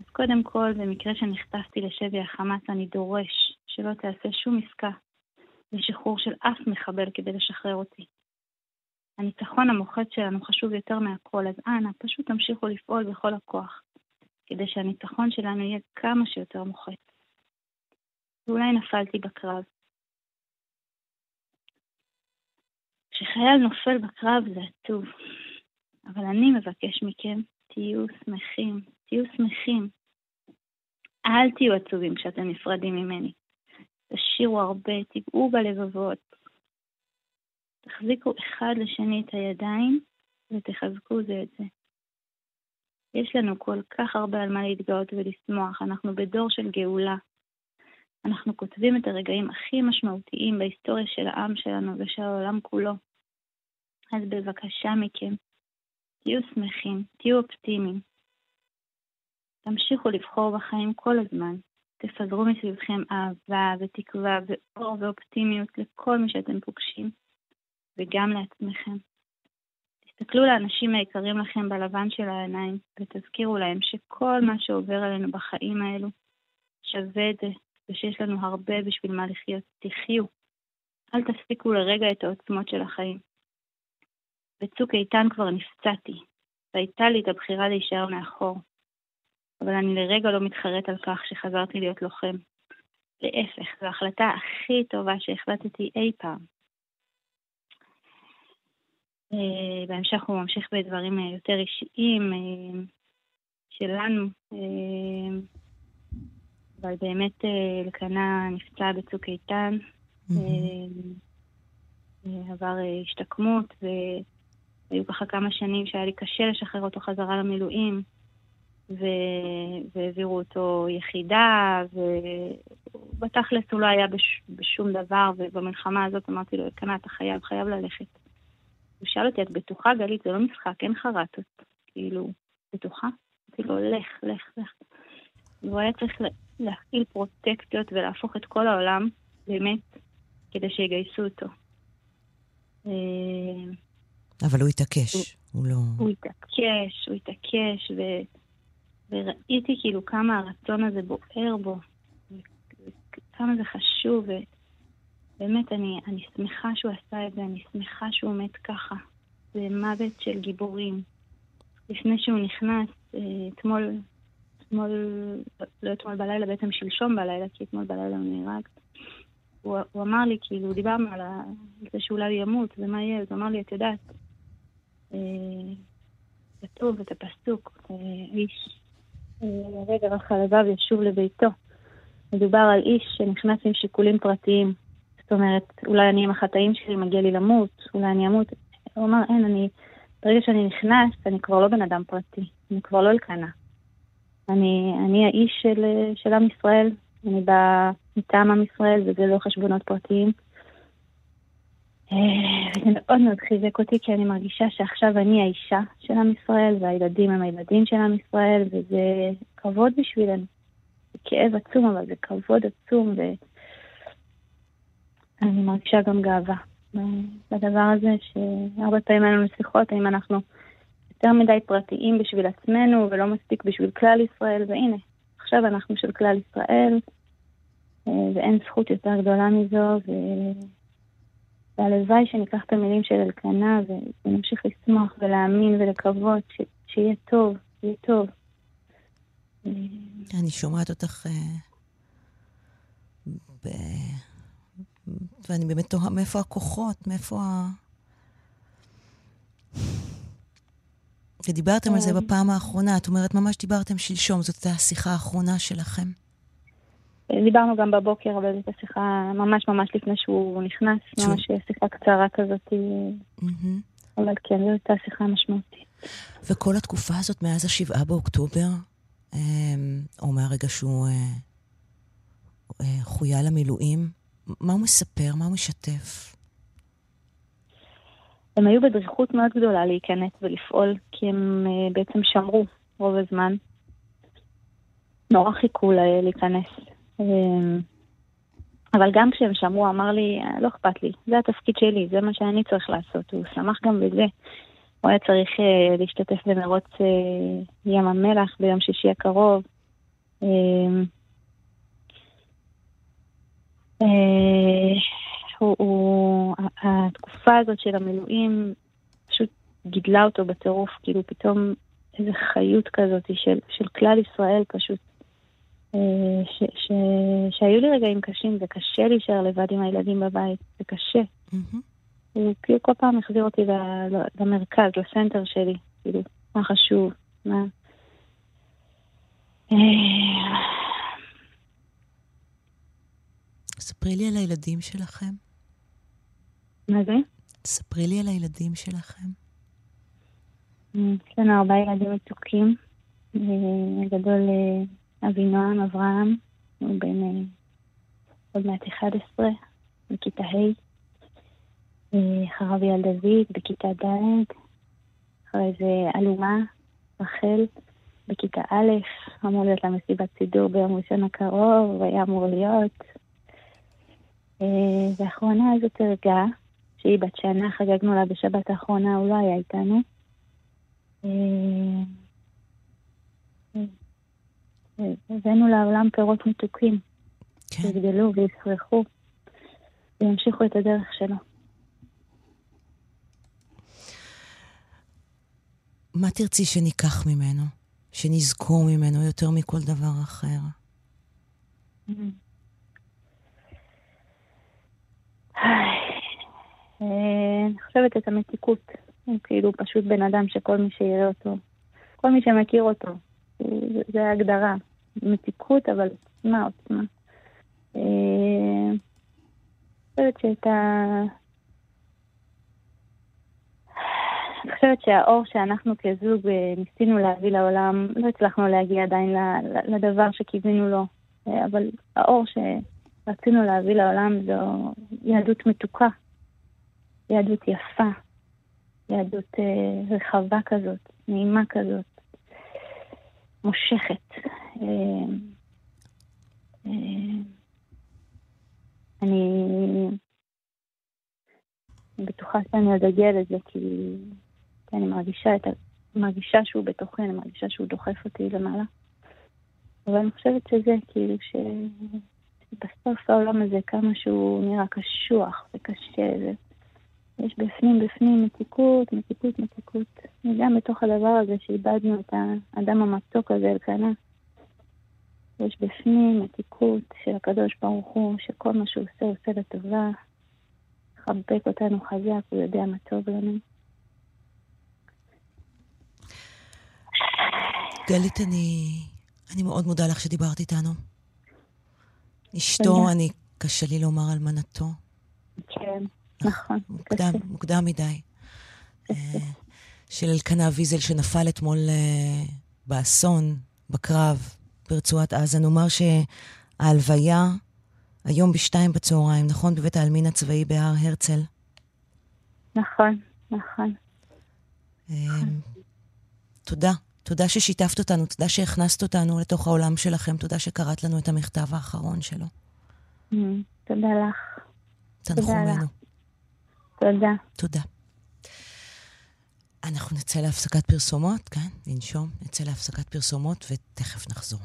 אז קודם כל, במקרה שנחטפתי לשבי החמאס, אני דורש שלא תעשה שום עסקה לשחרור של אף מחבל כדי לשחרר אותי. הניצחון המוחץ שלנו חשוב יותר מהכל, אז אנא, פשוט תמשיכו לפעול בכל הכוח, כדי שהניצחון שלנו יהיה כמה שיותר מוחץ. ואולי נפלתי בקרב. כשחייל נופל בקרב זה עצוב, אבל אני מבקש מכם, תהיו שמחים, תהיו שמחים. אל תהיו עצובים כשאתם נפרדים ממני. תשירו הרבה, תיגעו בלבבות. תחזיקו אחד לשני את הידיים ותחזקו זה את זה. יש לנו כל כך הרבה על מה להתגאות ולשמוח, אנחנו בדור של גאולה. אנחנו כותבים את הרגעים הכי משמעותיים בהיסטוריה של העם שלנו ושל העולם כולו. אז בבקשה מכם, תהיו שמחים, תהיו אופטימיים. תמשיכו לבחור בחיים כל הזמן. תפזרו מסביבכם אהבה ותקווה ואור ואופטימיות לכל מי שאתם פוגשים, וגם לעצמכם. תסתכלו לאנשים היקרים לכם בלבן של העיניים, ותזכירו להם שכל מה שעובר עלינו בחיים האלו שווה את זה, ושיש לנו הרבה בשביל מה לחיות. תחיו. אל תפסיקו לרגע את העוצמות של החיים. בצוק איתן כבר נפצעתי, והייתה לי את הבחירה להישאר מאחור. אבל אני לרגע לא מתחרט על כך שחזרתי להיות לוחם. להפך, זו ההחלטה הכי טובה שהחלטתי אי פעם. Uh, בהמשך הוא ממשיך בדברים uh, יותר אישיים uh, שלנו, אבל באמת אלקנה נפצע בצוק איתן, עבר השתקמות, והיו ככה כמה שנים שהיה לי קשה לשחרר אותו חזרה למילואים. ו- והעבירו אותו יחידה, ובתכלס הוא לא היה בש- בשום דבר, ובמלחמה הזאת אמרתי לו, קנה, אתה חייב, חייב ללכת. הוא שאל אותי, את בטוחה, גלית? זה לא משחק, אין חרטות. כאילו, בטוחה? אמרתי לו, לך, לך, לך. והוא היה צריך להפעיל פרוטקציות ולהפוך את כל העולם, באמת, כדי שיגייסו אותו. אה, אבל הוא התעקש, הוא, הוא לא... הוא התעקש, הוא התעקש, ו... וראיתי כאילו כמה הרצון הזה בוער בו, וכמה זה חשוב, ובאמת אני, אני שמחה שהוא עשה את זה, אני שמחה שהוא מת ככה. זה מוות של גיבורים. לפני שהוא נכנס, אה, אתמול, אתמול, לא אתמול בלילה, בעצם שלשום בלילה, כי אתמול בלילה הוא נהרג, הוא, הוא אמר לי, כאילו, דיברנו על זה שאולי ימות, ומה יהיה, אז הוא אמר לי, את יודעת, אה, כתוב את הפסוק, אה, איש רגע רך הלבב ישוב לביתו. מדובר על איש שנכנס עם שיקולים פרטיים. זאת אומרת, אולי אני עם החטאים שלי, מגיע לי למות, אולי אני אמות. הוא אמר, אין, אני, ברגע שאני נכנס, אני כבר לא בן אדם פרטי, אני כבר לא אלקנה. אני, אני האיש של, של עם ישראל, אני באה מטעם עם ישראל, וזה לא חשבונות פרטיים. אה, וזה מאוד מאוד חיזק אותי, כי אני מרגישה שעכשיו אני האישה של עם ישראל, והילדים הם הילדים של עם ישראל, וזה כבוד בשבילנו. זה כאב עצום, אבל זה כבוד עצום, ואני מרגישה גם גאווה בדבר הזה, שהרבה פעמים היו לנו שיחות, האם אנחנו יותר מדי פרטיים בשביל עצמנו ולא מספיק בשביל כלל ישראל, והנה, עכשיו אנחנו של כלל ישראל, אה, ואין זכות יותר גדולה מזו, ו... והלוואי שניקח את המילים של אלקנה ונמשיך לשמוח ולהאמין ולקוות ש... שיהיה טוב, יהיה טוב. אני שומעת אותך, אה. ואני באמת תוהה מאיפה הכוחות, מאיפה ה... ודיברתם על זה כן. בפעם האחרונה, את אומרת, ממש דיברתם שלשום, זאת הייתה השיחה האחרונה שלכם. דיברנו גם בבוקר, אבל זאת השיחה ממש ממש לפני שהוא נכנס, ממש שיחה קצרה כזאת. אבל כן, זו הייתה שיחה משמעותית. וכל התקופה הזאת, מאז השבעה באוקטובר, אמ, או מהרגע שהוא אה, אה, חויה למילואים, מה הוא מספר? מה הוא משתף? הם היו בדריכות מאוד גדולה להיכנס ולפעול, כי הם אה, בעצם שמרו רוב הזמן. נורא חיכו להיכנס. אמ, אבל גם כשהם שמעו, אמר לי, לא אכפת לי, זה התפקיד שלי, זה מה שאני צריך לעשות. הוא שמח גם בזה. הוא היה צריך uh, להשתתף במרוץ uh, ים המלח ביום שישי הקרוב. Uh, uh, הוא, הוא, התקופה הזאת של המילואים פשוט גידלה אותו בטירוף, כאילו פתאום איזו חיות כזאת של, של כלל ישראל פשוט. אה, ש, ש, שהיו לי רגעים קשים, זה קשה להישאר לבד עם הילדים בבית, זה קשה. Mm-hmm. הוא כאילו כל פעם החזיר אותי למרכז, לסנטר שלי, כאילו, מה חשוב, מה... אה, ספרי לי על הילדים שלכם. מה זה? ספרי לי על הילדים שלכם. יש לנו ארבעה ילדים מתוקים. הגדול אבינועם אברהם, הוא בן אה, עוד מעט 11, בכיתה ה'. אה, אחריו ילד דוד, בכיתה ד', אחרי זה אלומה, רחל, בכיתה א', אמור להיות לה מסיבת סידור ביום ראשון הקרוב, היה אמור להיות. אה, ואחרונה זאת הרגה, שהיא בת שנה, חגגנו לה בשבת האחרונה, הוא לא היה איתנו. הבאנו לעולם פירות מתוקים, כן. שיגדלו ויפרחו וימשיכו את הדרך שלו. מה תרצי שניקח ממנו? שנזכור ממנו יותר מכל דבר אחר? אני חושבת את המתיקות. הוא כאילו פשוט בן אדם שכל מי שיראה אותו, כל מי שמכיר אותו, זה ההגדרה. מתיקות, אבל עוצמה, עוצמה. אה, אני חושבת שאת ה... אני חושבת שהאור שאנחנו כזוג אה, ניסינו להביא לעולם, לא הצלחנו להגיע עדיין לדבר שקיווינו לו, אה, אבל האור שרצינו להביא לעולם זו יהדות מתוקה, יהדות יפה, יהדות רחבה כזאת, נעימה כזאת, מושכת. אה, אה, אני בטוחה שאני אדגל את זה, כי, כי אני מרגישה, את, מרגישה שהוא בתוכי, אני מרגישה שהוא דוחף אותי למעלה. אבל אני חושבת שזה כאילו ש... בסוף העולם הזה, כמה שהוא נראה קשוח וקשה. יש בפנים בפנים מתיקות, מתיקות, מתיקות. וגם בתוך הדבר הזה שאיבדנו את האדם המתוק הזה, אלקנה. יש בפנים מתיקות של הקדוש ברוך הוא, שכל מה שהוא עושה, עושה לטובה. מחבק אותנו חזק, הוא יודע מה טוב לנו. גלית, אני, אני מאוד מודה לך שדיברת איתנו. אשתו, אני, קשה לי לומר אלמנתו. כן. נכון. מוקדם, מוקדם מדי. אה, של אלקנה ויזל שנפל אתמול אה, באסון, בקרב, ברצועת עזה. נאמר שההלוויה היום בשתיים בצהריים, נכון? בבית העלמין הצבאי בהר הרצל. נכון, נכון. אה, תודה. תודה ששיתפת אותנו, תודה שהכנסת אותנו לתוך העולם שלכם, תודה שקראת לנו את המכתב האחרון שלו. Mm, תודה לך. תנחומינו. תודה. תודה. אנחנו נצא להפסקת פרסומות, כן? ננשום, נצא להפסקת פרסומות ותכף נחזור.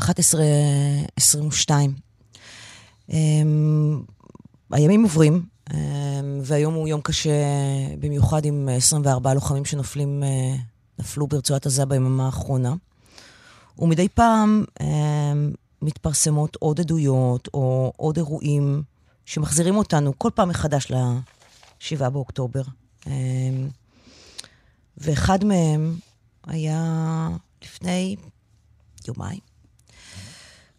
11.22. Um, הימים עוברים, um, והיום הוא יום קשה במיוחד עם 24 לוחמים שנופלים, uh, נפלו ברצועת עזה ביממה האחרונה. ומדי פעם um, מתפרסמות עוד עדויות או עוד אירועים שמחזירים אותנו כל פעם מחדש ל-7 באוקטובר. Um, ואחד מהם היה לפני יומיים,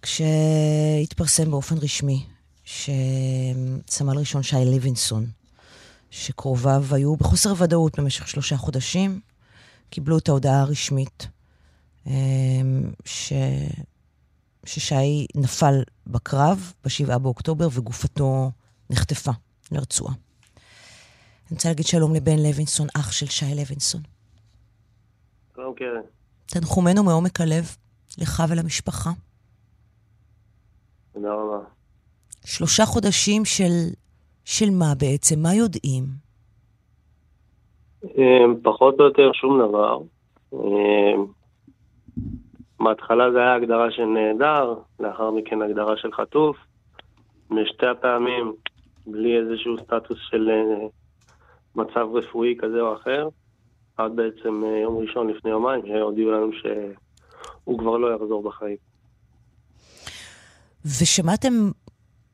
כשהתפרסם באופן רשמי שסמל ראשון שי לוינסון, שקרוביו היו בחוסר ודאות במשך שלושה חודשים, קיבלו את ההודעה הרשמית ש... ששי נפל בקרב ב-7 באוקטובר וגופתו נחטפה לרצועה. אני רוצה להגיד שלום לבן לוינסון, אח של שי לוינסון. שלום קרן. תנחומינו מעומק הלב, לך ולמשפחה. תודה רבה. שלושה חודשים של, של מה בעצם? מה יודעים? אמ, פחות או יותר שום דבר. בהתחלה זה היה הגדרה של נעדר, לאחר מכן הגדרה של חטוף. משתי הפעמים, בלי איזשהו סטטוס של אה, מצב רפואי כזה או אחר, עד בעצם אה, יום ראשון לפני יומיים, שהודיעו לנו שהוא כבר לא יחזור בחיים. ושמעתם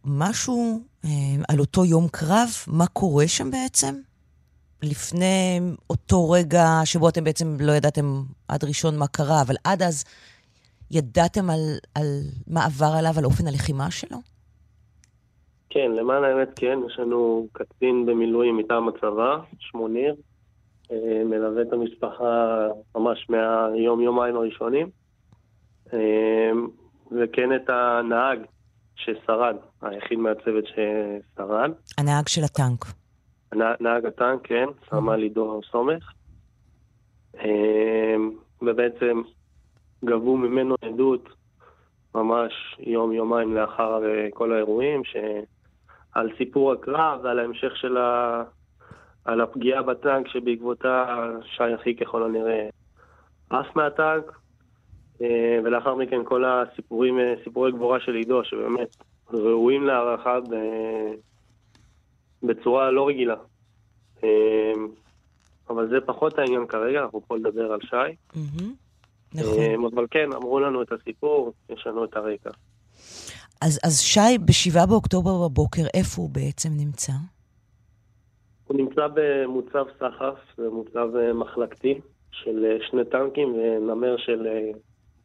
משהו אה, על אותו יום קרב? מה קורה שם בעצם? לפני אותו רגע שבו אתם בעצם לא ידעתם עד ראשון מה קרה, אבל עד אז ידעתם על, על מה עבר עליו, על אופן הלחימה שלו? כן, למען האמת כן, יש לנו קצין במילואים מטעם הצבא, שמו ניר, אה, מלווה את המשפחה ממש מהיום-יומיים הראשונים, אה, וכן את הנהג ששרד, היחיד מהצוות ששרד. הנהג של הטנק. נהג הטנק, כן, סמל עידו סומך. אה, ובעצם גבו ממנו עדות ממש יום-יומיים לאחר כל האירועים. על סיפור הקרב ועל ההמשך של ה... על הפגיעה בטנק שבעקבותה שי אחי ככל הנראה עף מהטנק, אה, ולאחר מכן כל הסיפורים, אה, סיפורי גבורה של עידו, שבאמת ראויים להערכה. בצורה לא רגילה. אה, אבל זה פחות העניין כרגע, אנחנו פה לדבר על שי. נכון. אבל כן, אמרו לנו את הסיפור, יש לנו את הרקע. אז, אז שי, ב-7 באוקטובר בבוקר, איפה הוא בעצם נמצא? הוא נמצא במוצב סחף, זה מוצב אה, מחלקתי של אה, שני טנקים ונמר של אה,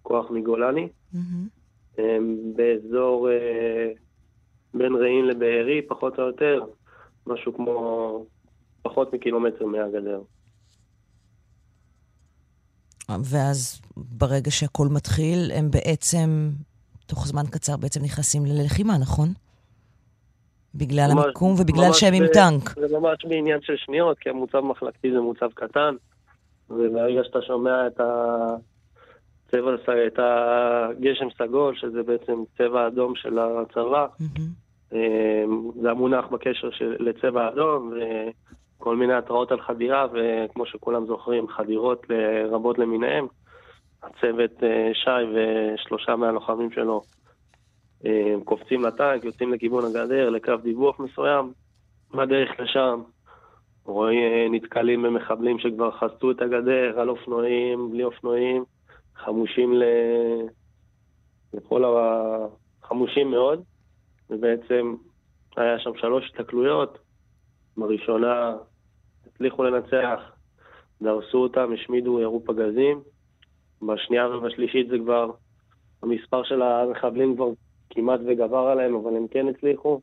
כוח מגולני. Mm-hmm. באזור בין רעים לבארי, פחות או יותר, משהו כמו פחות מקילומטר מהגדר. ואז ברגע שהכל מתחיל, הם בעצם תוך זמן קצר בעצם נכנסים ללחימה, נכון? בגלל ממש, המיקום ובגלל שהם עם טנק. זה ממש בעניין של שניות, כי המוצב מחלקתי זה מוצב קטן, וברגע שאתה שומע את הצבע, את הגשם סגול, שזה בעצם צבע אדום של הצבא, mm-hmm. זה המונח בקשר של, לצבע אדום, וכל מיני התראות על חדירה, וכמו שכולם זוכרים, חדירות רבות למיניהם. הצוות אה, שי ושלושה מהלוחמים שלו אה, קופצים לטנק, יוצאים לכיוון הגדר, לקו דיווח מסוים, בדרך לשם רואים, אה, נתקלים במחבלים שכבר חצו את הגדר, על אופנועים, בלי אופנועים, חמושים ל... לכל ה... חמושים מאוד, ובעצם היה שם שלוש התקלויות, בראשונה הצליחו לנצח, דרסו אותם, השמידו, ירו פגזים, בשנייה ובשלישית זה כבר, המספר של המחבלים כבר כמעט וגבר עליהם, אבל הם כן הצליחו.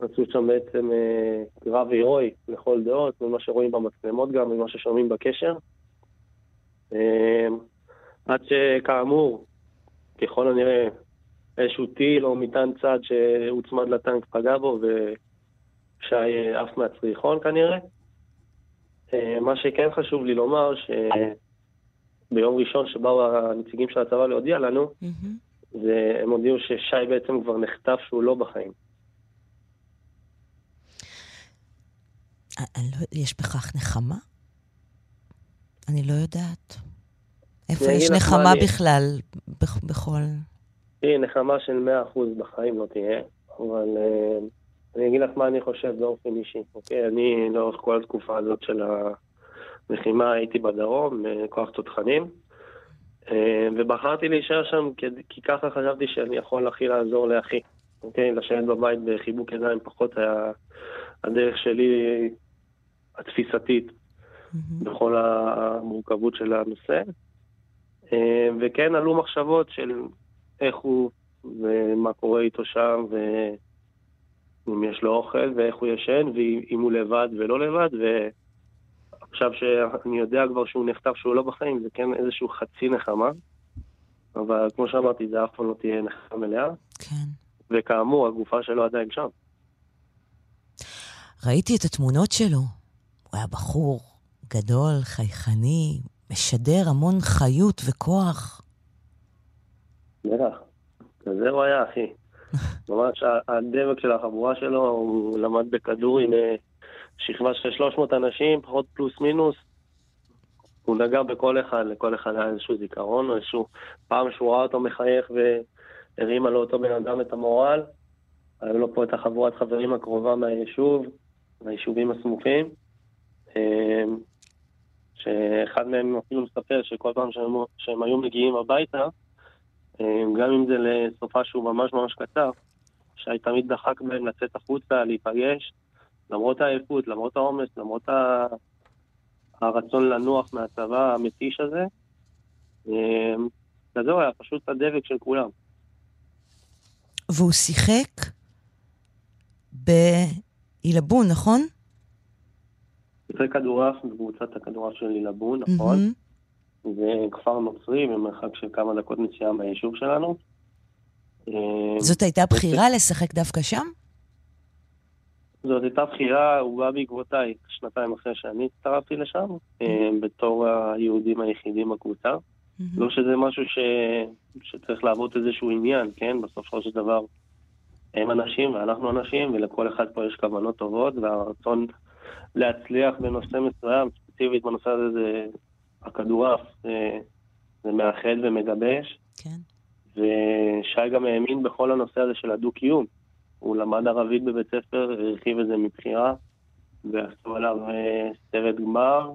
עשו שם בעצם אה, קרב הירואי לכל דעות, ממה שרואים במצלמות גם, ממה ששומעים בקשר. אה, עד שכאמור, ככל הנראה, איזשהו טיל או מטען צד שהוצמד לטנק פגע בו ושי אה, עף מהצריחון כנראה. מה שכן חשוב לי לומר, ש... ביום ראשון שבאו הנציגים של הצבא להודיע לנו, והם הודיעו ששי בעצם כבר נחטף שהוא לא בחיים. לא, יש בכך נחמה? אני לא יודעת. איפה יש נחמה בכלל בכל... תראי, נחמה של 100% בחיים לא תהיה, אבל uh, אני אגיד לך מה אני חושב באופן אישי, אוקיי? אני לאורך כל התקופה הזאת של הלחימה הייתי בדרום, אה, כוח תותחנים, uh, ובחרתי להישאר שם כי, כי ככה חשבתי שאני יכול הכי לעזור לאחי, אוקיי? לשבת בבית בחיבוק ידיים פחות היה הדרך שלי התפיסתית mm-hmm. בכל המורכבות של הנושא. אה, וכן עלו מחשבות של איך הוא ומה קורה איתו שם, ואם יש לו אוכל ואיך הוא ישן, ואם הוא לבד ולא לבד, ועכשיו שאני יודע כבר שהוא נחטף שהוא לא בחיים, זה כן איזשהו חצי נחמה, אבל כמו שאמרתי, זה אף פעם לא תהיה נחמה מלאה. כן. וכאמור, הגופה שלו עדיין שם. ראיתי את התמונות שלו. הוא היה בחור גדול, חייכני, משדר המון חיות וכוח. בטח, כזה הוא היה, אחי. ממש הדבק של החבורה שלו, הוא למד בכדור עם אה, שכבה של 300 אנשים, פחות פלוס מינוס. הוא נגע בכל אחד, לכל אחד היה איזשהו זיכרון, או איזשהו פעם שהוא ראה אותו מחייך והרימה לאותו בן אדם את המורל. היה לו פה את החבורת חברים הקרובה מהיישוב, מהיישובים הסמוכים. אה, שאחד מהם אפילו מספר שכל פעם שהם, שהם היו מגיעים הביתה, גם אם זה לסופה שהוא ממש ממש קצר, שי תמיד דחק בהם לצאת החוצה, להיפגש, למרות העייפות, למרות העומס, למרות ה... הרצון לנוח מהצבא המתיש הזה. אה, וזהו, היה פשוט הדבק של כולם. והוא שיחק בעילבון, נכון? שיחק כדורעף בקבוצת הכדורעף של לילבון, נכון? זה כפר נוצרי במרחק של כמה דקות נסיעה מהיישוב שלנו. אה, זאת הייתה בחירה לשחק דווקא שם? זאת הייתה בחירה, הוא בא בעקבותיי, שנתיים אחרי שאני הצטרפתי לשם, אה, בתור היהודים היחידים בקבוצה. לא שזה משהו ש... שצריך לעבוד איזשהו עניין, כן? בסופו של דבר הם אנשים ואנחנו אנשים, ולכל אחד פה יש כוונות טובות, והרצון להצליח בנושא מסוים, ספציפית בנושא הזה זה הכדורעף, זה, זה מאחד ומגבש. כן. ושי גם האמין בכל הנושא הזה של הדו-קיום. הוא למד ערבית בבית ספר, הרחיב את זה מבחירה, ועשו עליו אה, סרט גמר.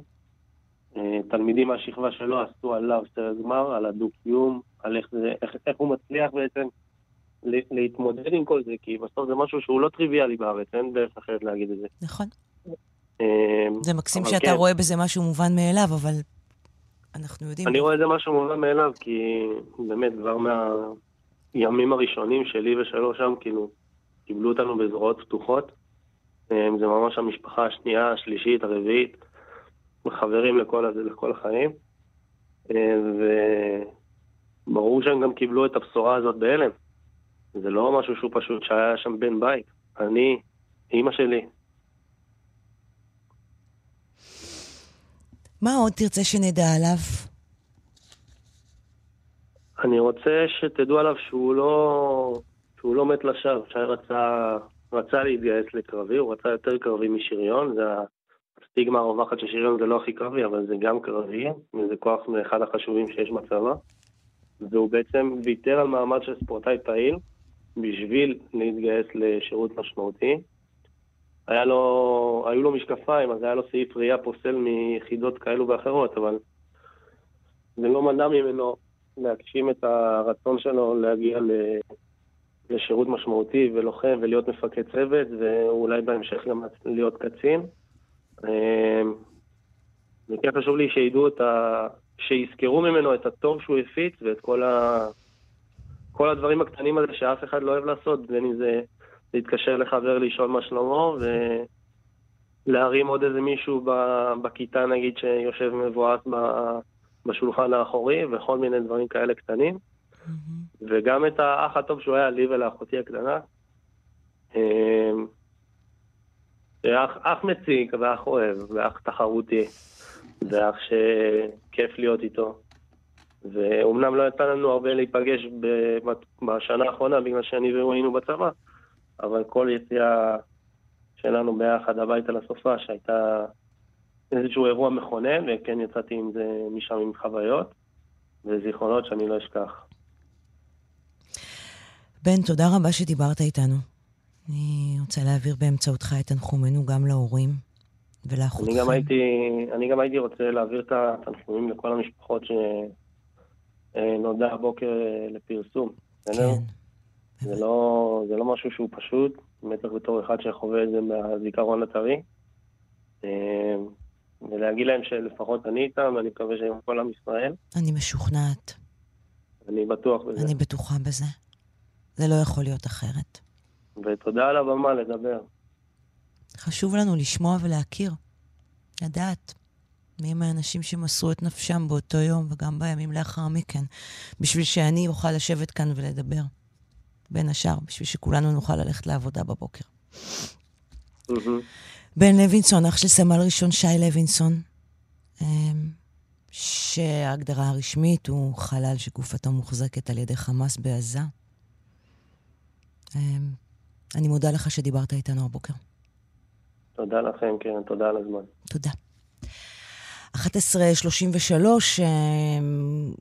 אה, תלמידים מהשכבה שלו עשו עליו סרט גמר, על הדו-קיום, על איך, זה, איך, איך הוא מצליח בעצם להתמודד עם כל זה, כי בסוף זה משהו שהוא לא טריוויאלי בארץ, אין דרך אחרת להגיד את זה. נכון. זה מקסים שאתה כן. רואה בזה משהו מובן מאליו, אבל אנחנו יודעים... אני רואה את זה משהו מובן מאליו, כי באמת, כבר מהימים הראשונים שלי ושלו שם, כאילו, קיבלו אותנו בזרועות פתוחות. אמ, זה ממש המשפחה השנייה, השלישית, הרביעית, חברים לכל, לכל החיים. אמ, וברור שהם גם קיבלו את הבשורה הזאת בהלם. זה לא משהו שהוא פשוט שהיה שם בן בית. אני, אימא שלי, מה עוד תרצה שנדע עליו? אני רוצה שתדעו עליו שהוא לא, שהוא לא מת לשווא. שי רצה, רצה להתגייס לקרבי, הוא רצה יותר קרבי משריון, זה הסטיגמה הרווחת ששריון זה לא הכי קרבי, אבל זה גם קרבי, וזה כוח מאחד החשובים שיש בצבא. והוא בעצם ויתר על מעמד של ספורטאי פעיל בשביל להתגייס לשירות משמעותי. היה לו, היו לו משקפיים, אז היה לו סעיף ראייה פוסל מיחידות כאלו ואחרות, אבל זה לא מנע ממנו להגשים את הרצון שלו להגיע לשירות משמעותי ולוחם ולהיות מפקד צוות, ואולי בהמשך גם להיות קצין. אמ, וכן חשוב לי שידעו את ה... שיזכרו ממנו את הטוב שהוא הפיץ ואת כל, ה... כל הדברים הקטנים האלה שאף אחד לא אוהב לעשות, בין אם זה להתקשר לחבר לשאול מה שלמה, ולהרים עוד איזה מישהו בכיתה, נגיד, שיושב מבואס בשולחן האחורי, וכל מיני דברים כאלה קטנים. Mm-hmm. וגם את האח הטוב שהוא היה לי ולאחותי הקטנה. אמ, אח, אח מציג ואח אוהב, ואח תחרותי, ואח שכיף להיות איתו. ואומנם לא יצא לנו הרבה להיפגש בשנה האחרונה בגלל שאני והוא היינו בצבא, אבל כל יציאה שלנו ביחד הביתה לסופה שהייתה איזשהו אירוע מכונן, וכן יצאתי עם זה משם עם חוויות וזיכרונות שאני לא אשכח. בן, תודה רבה שדיברת איתנו. אני רוצה להעביר באמצעותך את תנחומינו גם להורים ולאחותכם. אני גם הייתי, אני גם הייתי רוצה להעביר את התנחומים לכל המשפחות שנודע הבוקר לפרסום. כן. זה לא, זה לא משהו שהוא פשוט, בטח בתור אחד שחווה את זה מהזיכרון הטרי. אה, ולהגיד להם שלפחות אני איתם, ואני מקווה שהם כל עם ישראל. אני משוכנעת. אני בטוח בזה. אני בטוחה בזה. זה לא יכול להיות אחרת. ותודה על הבמה לדבר. חשוב לנו לשמוע ולהכיר, לדעת מי הם האנשים שמסרו את נפשם באותו יום וגם בימים לאחר מכן, בשביל שאני אוכל לשבת כאן ולדבר. בין השאר, בשביל שכולנו נוכל ללכת לעבודה בבוקר. בן לוינסון, אח של סמל ראשון שי לוינסון, אמ, שההגדרה הרשמית הוא חלל שגופתו מוחזקת על ידי חמאס בעזה. אמ, אני מודה לך שדיברת איתנו הבוקר. תודה לכם, כן, תודה על הזמן. תודה. 11.33, אמ,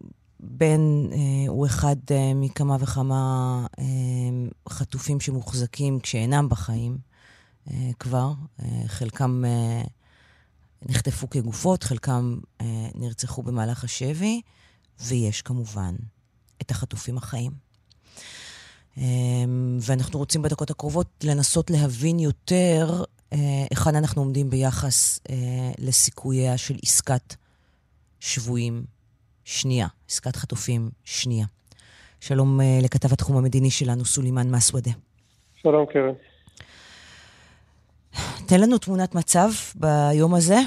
בן אה, הוא אחד אה, מכמה וכמה אה, חטופים שמוחזקים כשאינם בחיים אה, כבר. אה, חלקם אה, נחטפו כגופות, חלקם אה, נרצחו במהלך השבי, ויש כמובן את החטופים החיים. אמ, ואנחנו רוצים בדקות הקרובות לנסות להבין יותר אה, היכן אנחנו עומדים ביחס אה, לסיכוייה של עסקת שבויים שנייה, עסקת חטופים שנייה. שלום אה, לכתב התחום המדיני שלנו, סולימאן מסוודה. שלום, קרן. תן לנו תמונת מצב ביום הזה.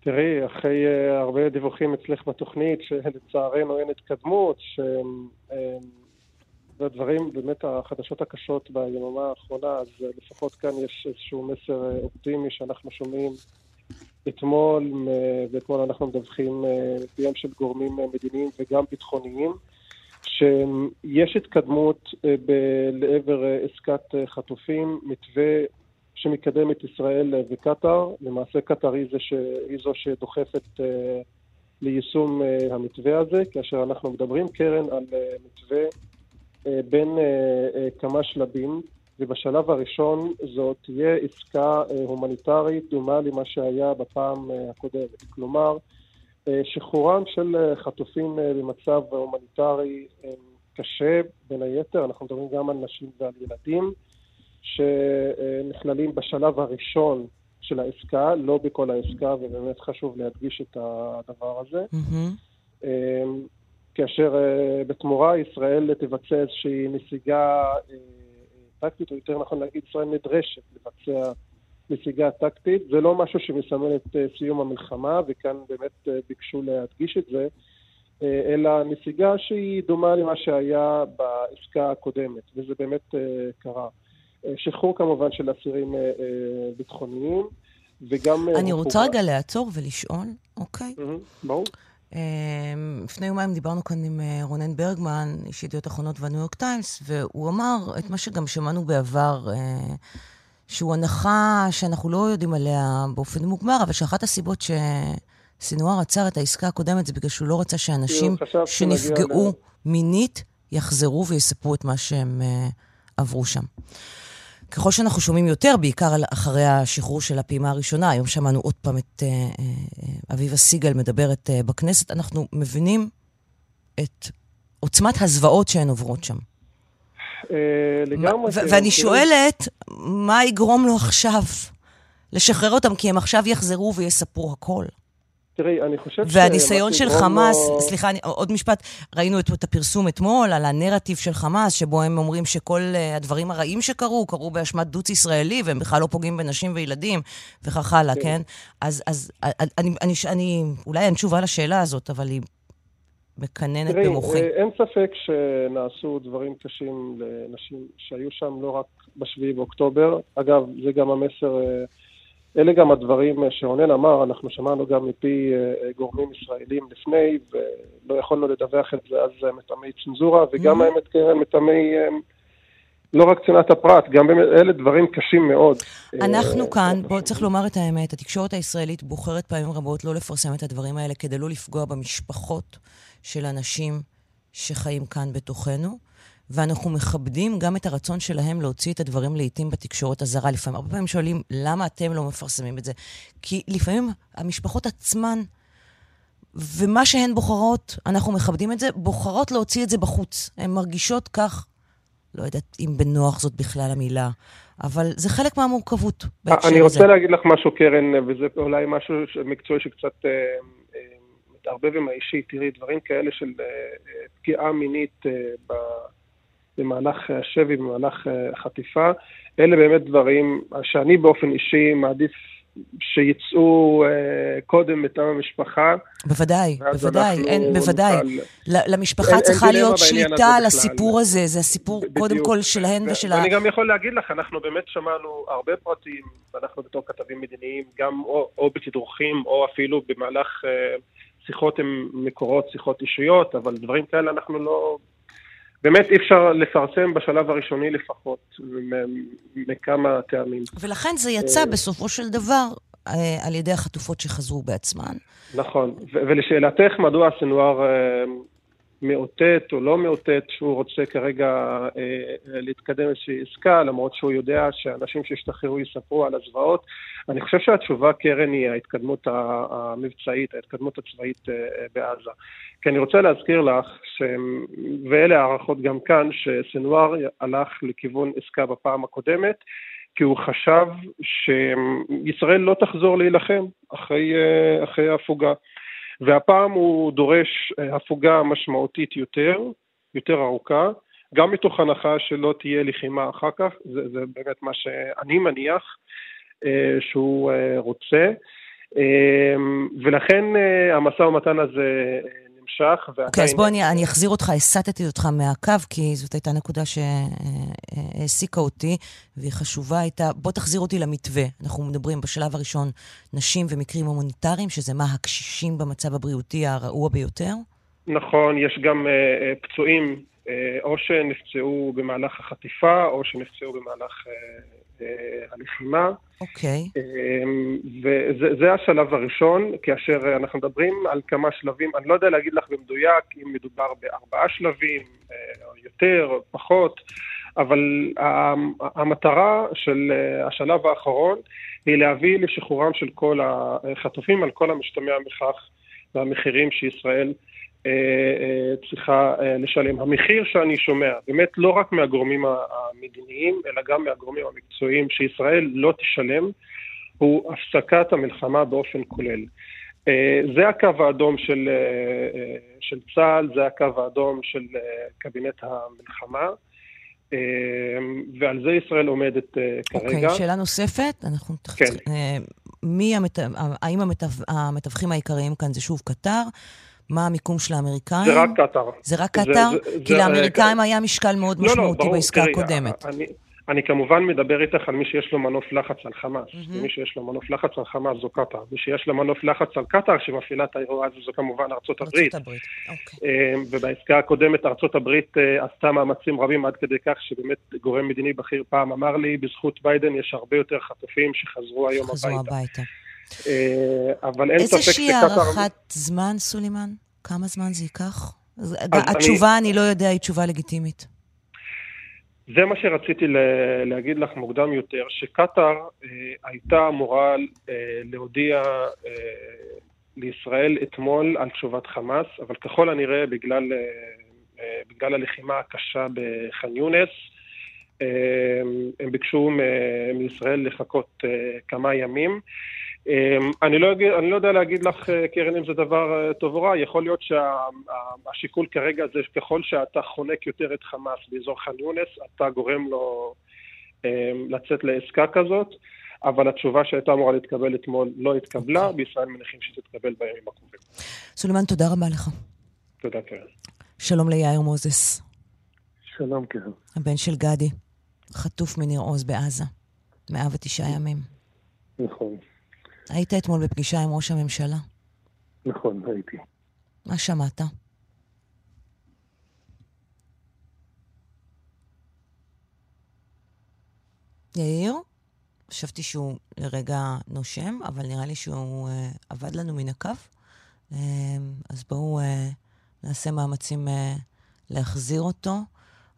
תראי, אחרי הרבה דיווחים אצלך בתוכנית, שלצערנו אין התקדמות, שהם והדברים, באמת החדשות הקשות ביממה האחרונה, אז לפחות כאן יש איזשהו מסר אה, אופטימי שאנחנו שומעים אתמול, ואתמול אנחנו מדווחים מפיהם של גורמים אה, מדיניים וגם ביטחוניים, שיש התקדמות אה, לעבר עסקת חטופים, מתווה שמקדם את ישראל וקטאר. למעשה קטאר היא, ש... היא זו שדוחפת ליישום המתווה הזה, כאשר אנחנו מדברים, קרן, על מתווה אה, בין אה, אה, כמה שלבים, ובשלב הראשון זאת תהיה עסקה הומניטרית דומה למה שהיה בפעם הקודמת. כלומר, שחרורם של חטופים במצב הומניטרי קשה, בין היתר, אנחנו מדברים גם על נשים ועל ילדים, שנכללים בשלב הראשון של העסקה, לא בכל העסקה, ובאמת חשוב להדגיש את הדבר הזה. Mm-hmm. כאשר בתמורה ישראל תבצע איזושהי נסיגה טקטית, או יותר נכון להגיד, ישראל נדרשת לבצע נסיגה טקטית. זה לא משהו שמסמל את uh, סיום המלחמה, וכאן באמת uh, ביקשו להדגיש את זה, uh, אלא נסיגה שהיא דומה למה שהיה בעסקה הקודמת, וזה באמת קרה. שחרור כמובן של אסירים ביטחוניים, וגם... אני רוצה רגע לעצור ולשאול, אוקיי? ברור. אמ, לפני יומיים דיברנו כאן עם אה, רונן ברגמן, איש ידיעות אחרונות והניו יורק טיימס, והוא אמר את מה שגם שמענו בעבר, אה, שהוא הנחה שאנחנו לא יודעים עליה באופן מוגמר, אבל שאחת הסיבות שסינואר עצר את העסקה הקודמת זה בגלל שהוא לא רצה שאנשים שנפגעו מינית יחזרו ויספרו את מה שהם אה, עברו שם. ככל שאנחנו שומעים יותר, בעיקר אחרי השחרור של הפעימה הראשונה, היום שמענו עוד פעם את אה, אה, אביבה סיגל מדברת אה, בכנסת, אנחנו מבינים את עוצמת הזוועות שהן עוברות שם. לגמרי. ואני שואלת, מה יגרום לו עכשיו לשחרר אותם? כי הם עכשיו יחזרו ויספרו הכל. תראי, אני חושב ש... והניסיון של חמאס, לא... סליחה, אני, עוד משפט, ראינו את, את הפרסום אתמול על הנרטיב של חמאס, שבו הם אומרים שכל uh, הדברים הרעים שקרו, קרו באשמת דוץ ישראלי, והם בכלל לא פוגעים בנשים וילדים, וכך הלאה, כן? כן? אז, אז אני, אני, אני, אני, אולי אין תשובה לשאלה הזאת, אבל היא מקננת תראי, במוחי. תראי, אין ספק שנעשו דברים קשים לנשים שהיו שם לא רק ב-7 באוקטובר. אגב, זה גם המסר... אלה גם הדברים שרונן אמר, אנחנו שמענו גם מפי גורמים ישראלים לפני, ולא יכולנו לדווח את זה אז מטעמי צנזורה, וגם האמת קרן מטעמי... לא רק צנעת הפרט, גם אלה דברים קשים מאוד. אנחנו כאן, בואו צריך לומר את האמת, התקשורת הישראלית בוחרת פעמים רבות לא לפרסם את הדברים האלה כדי לא לפגוע במשפחות של אנשים שחיים כאן בתוכנו, ואנחנו מכבדים גם את הרצון שלהם להוציא את הדברים לעיתים בתקשורת הזרה. לפעמים, הרבה פעמים שואלים, למה אתם לא מפרסמים את זה? כי לפעמים המשפחות עצמן, ומה שהן בוחרות, אנחנו מכבדים את זה, בוחרות להוציא את זה בחוץ. הן מרגישות כך לא יודעת אם בנוח זאת בכלל המילה, אבל זה חלק מהמורכבות בהקשר הזה. אני רוצה להגיד לך משהו, קרן, וזה אולי משהו מקצועי שקצת אה, אה, מתערבב עם האישי. תראי, דברים כאלה של אה, פגיעה מינית במהלך השבי, במהלך החטיפה, אלה באמת דברים שאני באופן אישי מעדיף שיצאו uh, קודם מטעם המשפחה. בוודאי, בוודאי, אין, בוודאי. נוכל... למשפחה אין, צריכה אין להיות שליטה על הסיפור הזה, זה הסיפור בדיוק. קודם כל שלהן ושל ה... ואני גם יכול להגיד לך, אנחנו באמת שמענו הרבה פרטים, ואנחנו בתור כתבים מדיניים, גם או, או בתדרוכים, או אפילו במהלך שיחות עם מקורות, שיחות אישיות, אבל דברים כאלה אנחנו לא... באמת אי אפשר לפרסם בשלב הראשוני לפחות, מכמה טעמים. ולכן זה יצא בסופו של דבר אה, על ידי החטופות שחזרו בעצמן. נכון, ולשאלתך, מדוע סנוואר אה, מאותת או לא מאותת שהוא רוצה כרגע אה, להתקדם איזושהי עסקה, למרות שהוא יודע שאנשים שהשתחררו יספרו על הזוועות. אני חושב שהתשובה, קרן, היא ההתקדמות המבצעית, ההתקדמות הצבאית אה, בעזה. כי אני רוצה להזכיר לך, ש... ואלה הערכות גם כאן, שסנוואר הלך לכיוון עסקה בפעם הקודמת, כי הוא חשב שישראל לא תחזור להילחם אחרי, אה, אחרי ההפוגה. והפעם הוא דורש אה, הפוגה משמעותית יותר, יותר ארוכה, גם מתוך הנחה שלא תהיה לחימה אחר כך, זה, זה באמת מה שאני מניח אה, שהוא רוצה, ולכן המשא ומתן הזה נמשך. אוקיי, okay, אז בוא אני, אני אחזיר אותך, הסטתי אותך מהקו, כי זאת הייתה נקודה שהעסיקה אותי, והיא חשובה הייתה, בוא תחזיר אותי למתווה. אנחנו מדברים בשלב הראשון נשים ומקרים הומניטריים, שזה מה, הקשישים במצב הבריאותי הרעוע ביותר? נכון, יש גם uh, פצועים, uh, או שנפצעו במהלך החטיפה, או שנפצעו במהלך uh, הלחימה. אוקיי. Okay. אמ, וזה השלב הראשון, כאשר אנחנו מדברים על כמה שלבים, אני לא יודע להגיד לך במדויק אם מדובר בארבעה שלבים, או אה, יותר, או פחות, אבל המטרה של אה, השלב האחרון היא להביא לשחרורם של כל החטופים על כל המשתמע מכך והמחירים שישראל אה, אה, צריכה אה, לשלם. המחיר שאני שומע, באמת לא רק מהגורמים המדיניים, אלא גם מהגורמים המקצועיים, שישראל לא תשלם, הוא הפסקת המלחמה באופן כולל. זה הקו האדום של, של צה"ל, זה הקו האדום של קבינט המלחמה. ועל זה ישראל עומדת כרגע. אוקיי, okay, שאלה נוספת, אנחנו תכף... כן. מי המת... האם המתו... המתווכים העיקריים כאן זה שוב קטר? מה המיקום של האמריקאים? זה רק קטאר. זה רק קטאר? כי לאמריקאים. היה משקל מאוד לא, לא משמעותי לא, בעסקה הקודמת. אני, אני כמובן מדבר איתך על מי שיש לו מנוף לחץ על חמאס. Mm-hmm. מי שיש לו מנוף לחץ על חמאס זו קטאר. מי שיש לו מנוף לחץ על קטאר שמפעילה את האירוע הזה זו כמובן ארצות הברית. ארצות הברית, אוקיי. אה, ובעסקה הקודמת ארצות הברית אה, עשתה מאמצים רבים עד כדי כך שבאמת גורם מדיני בכיר פעם אמר לי, בזכות ביידן יש הרבה יותר חטופים שחזרו היום הביתה. חזרו הביתה. אה, אבל אין ספק שקטאר... איזושהי הערכת זמן, סולימן? כמה זמן זה ייקח? התשובה, אני... אני לא יודע, היא תשובה לגיטימית. זה מה שרציתי להגיד לך מוקדם יותר, שקטאר אה, הייתה אמורה אה, להודיע אה, לישראל אתמול על תשובת חמאס, אבל ככל הנראה בגלל, אה, אה, בגלל הלחימה הקשה בח'אן יונס, אה, הם ביקשו מישראל לחכות אה, כמה ימים. אמ, אני לא, אני לא יודע להגיד לך, אה, קרן, אם זה דבר אה, טוב או רע, יכול להיות שהשיקול שה, כרגע זה ככל שאתה חונק יותר את חמאס באזור ח'אן יונס, אתה גורם לו אמ, לצאת לעסקה כזאת, אבל התשובה שהייתה אמורה להתקבל אתמול לא התקבלה, בישראל מניחים שתתקבל בימים הקרובים. סולימן, תודה רבה לך. תודה, קרן. שלום ליאיר מוזס. שלום, קרן. הבן של גדי, חטוף מניר עוז בעזה, 109 ימים. נכון. היית אתמול בפגישה עם ראש הממשלה. נכון, הייתי. מה שמעת? יאיר? חשבתי שהוא לרגע נושם, אבל נראה לי שהוא uh, עבד לנו מן הקו. Uh, אז בואו uh, נעשה מאמצים uh, להחזיר אותו.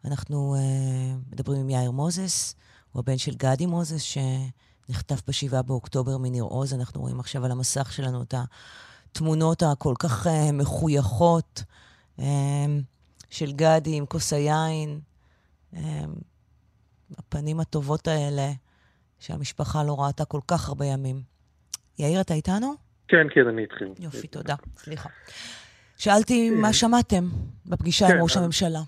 אנחנו uh, מדברים עם יאיר מוזס, הוא הבן של גדי מוזס, שנחטף ב-7 באוקטובר מניר עוז. אנחנו רואים עכשיו על המסך שלנו את התמונות הכל כך uh, מחויכות uh, של גדי עם כוס היין. Uh, הפנים הטובות האלה. שהמשפחה לא ראתה כל כך הרבה ימים. יאיר, אתה איתנו? כן, כן, אני איתכם. יופי, תודה. סליחה. שאלתי מה שמעתם בפגישה עם כן, ראש הממשלה.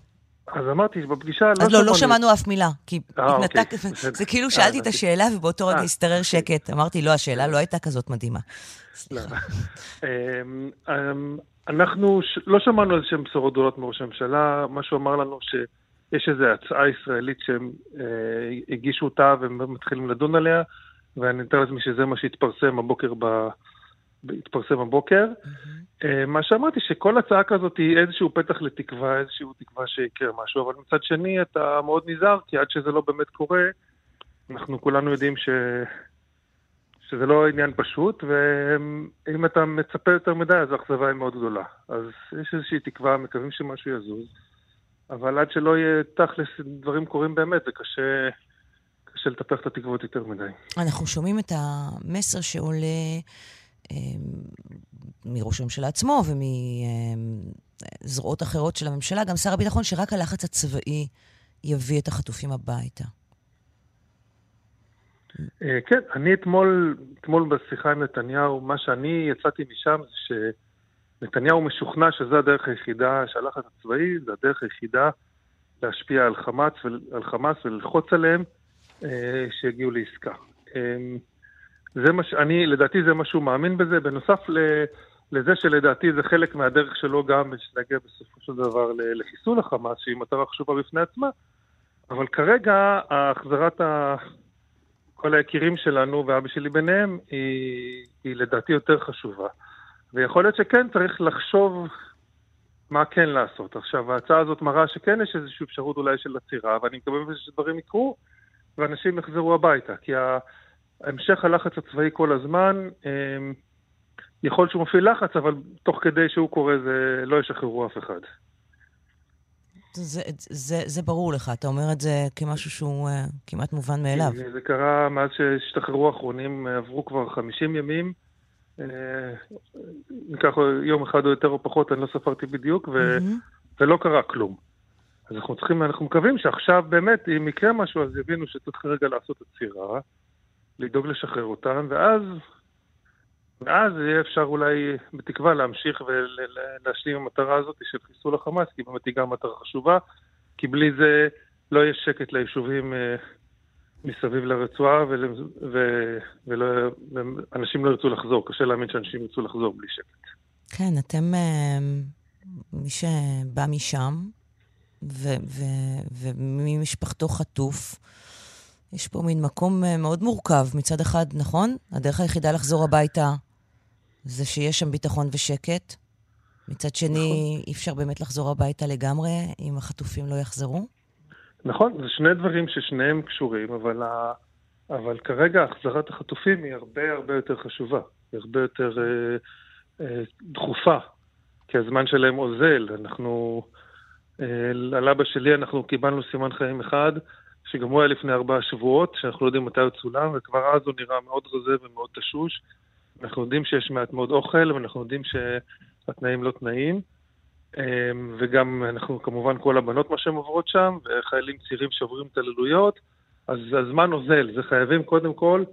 אז אמרתי שבפגישה לא אז לא, לא שמענו- שמענו אף מילה, כי אה, אוקיי, התנתק. זה כאילו אה, שאלתי את. השאלה ובאותו רגע אה, השתרר שקט. אמרתי, לא, השאלה לא הייתה כזאת מדהימה. לא. אמ, אמ, אנחנו לא שמענו איזה שהן בשורות גדולות מראש הממשלה, מה שהוא אמר לנו שיש איזו הצעה ישראלית שהם אה, הגישו אותה והם מתחילים לדון עליה, ואני מתאר לעצמי שזה מה שהתפרסם הבוקר ב... התפרסם הבוקר. אה, מה שאמרתי, שכל הצעה כזאת היא איזשהו פתח לתקווה, איזשהו תקווה שיקרה משהו, אבל מצד שני אתה מאוד נזהר, כי עד שזה לא באמת קורה, אנחנו כולנו יודעים ש... שזה לא עניין פשוט, ואם אתה מצפה יותר מדי, אז האכזבה היא מאוד גדולה. אז יש איזושהי תקווה, מקווים שמשהו יזוז, אבל עד שלא יהיה תכלס, דברים קורים באמת, זה קשה, קשה לטפח את התקוות יותר מדי. אנחנו שומעים את המסר שעולה מראש הממשלה עצמו ומזרועות אחרות של הממשלה, גם שר הביטחון, שרק הלחץ הצבאי יביא את החטופים הביתה. אה, כן, אני אתמול, אתמול בשיחה עם נתניהו, מה שאני יצאתי משם זה שנתניהו משוכנע שזו הדרך היחידה, שהלחץ הצבאי זה הדרך היחידה להשפיע על חמאס, על חמאס וללחוץ עליהם אה, שיגיעו לעסקה. זה מה ש... אני, לדעתי זה מה שהוא מאמין בזה, בנוסף ל... לזה שלדעתי זה חלק מהדרך שלו גם להגיע בסופו של דבר לחיסול החמאס, שהיא מטרה חשובה בפני עצמה, אבל כרגע החזרת ה... כל היקירים שלנו, ואבא שלי ביניהם, היא, היא לדעתי יותר חשובה. ויכול להיות שכן צריך לחשוב מה כן לעשות. עכשיו, ההצעה הזאת מראה שכן יש איזושהי אפשרות אולי של עצירה, ואני מקווה שדברים יקרו, ואנשים יחזרו הביתה. כי ה- המשך הלחץ הצבאי כל הזמן, אמ, יכול שהוא מפעיל לחץ, אבל תוך כדי שהוא קורה זה לא ישחררו אף אחד. זה, זה, זה ברור לך, אתה אומר את זה כמשהו שהוא uh, כמעט מובן מאליו. זה קרה מאז שהשתחררו האחרונים, עברו כבר 50 ימים. אה, ניקח יום אחד או יותר או פחות, אני לא ספרתי בדיוק, ו... ולא קרה כלום. אז אנחנו צריכים, אנחנו מקווים שעכשיו באמת, אם יקרה משהו, אז יבינו שצריך רגע לעשות עצירה, לדאוג לשחרר אותם, ואז, ואז יהיה אפשר אולי, בתקווה, להמשיך ולהשלים עם המטרה הזאת של חיסול החמאס, כי באמת היא גם מטרה חשובה, כי בלי זה לא יהיה שקט ליישובים אה, מסביב לרצועה, ואנשים לא ירצו לחזור. קשה להאמין שאנשים ירצו לחזור בלי שקט. כן, אתם, אה, מי שבא משם, וממשפחתו חטוף, יש פה מין מקום אה, מאוד מורכב. מצד אחד, נכון? הדרך היחידה לחזור הביתה זה שיש שם ביטחון ושקט. מצד שני, נכון. אי אפשר באמת לחזור הביתה לגמרי אם החטופים לא יחזרו. נכון, זה שני דברים ששניהם קשורים, אבל, ה... אבל כרגע החזרת החטופים היא הרבה הרבה יותר חשובה, היא הרבה יותר אה, אה, דחופה, כי הזמן שלהם אוזל. אנחנו, אה, על אבא שלי אנחנו קיבלנו סימן חיים אחד, שגם הוא היה לפני ארבעה שבועות, שאנחנו לא יודעים מתי הוא צולם, וכבר אז הוא נראה מאוד רזה ומאוד תשוש. אנחנו יודעים שיש מעט מאוד אוכל, ואנחנו יודעים שהתנאים לא תנאים. וגם אנחנו כמובן כל הבנות מה שהן עוברות שם, וחיילים צעירים שעוברים התעללויות, אז הזמן אוזל, זה חייבים קודם כל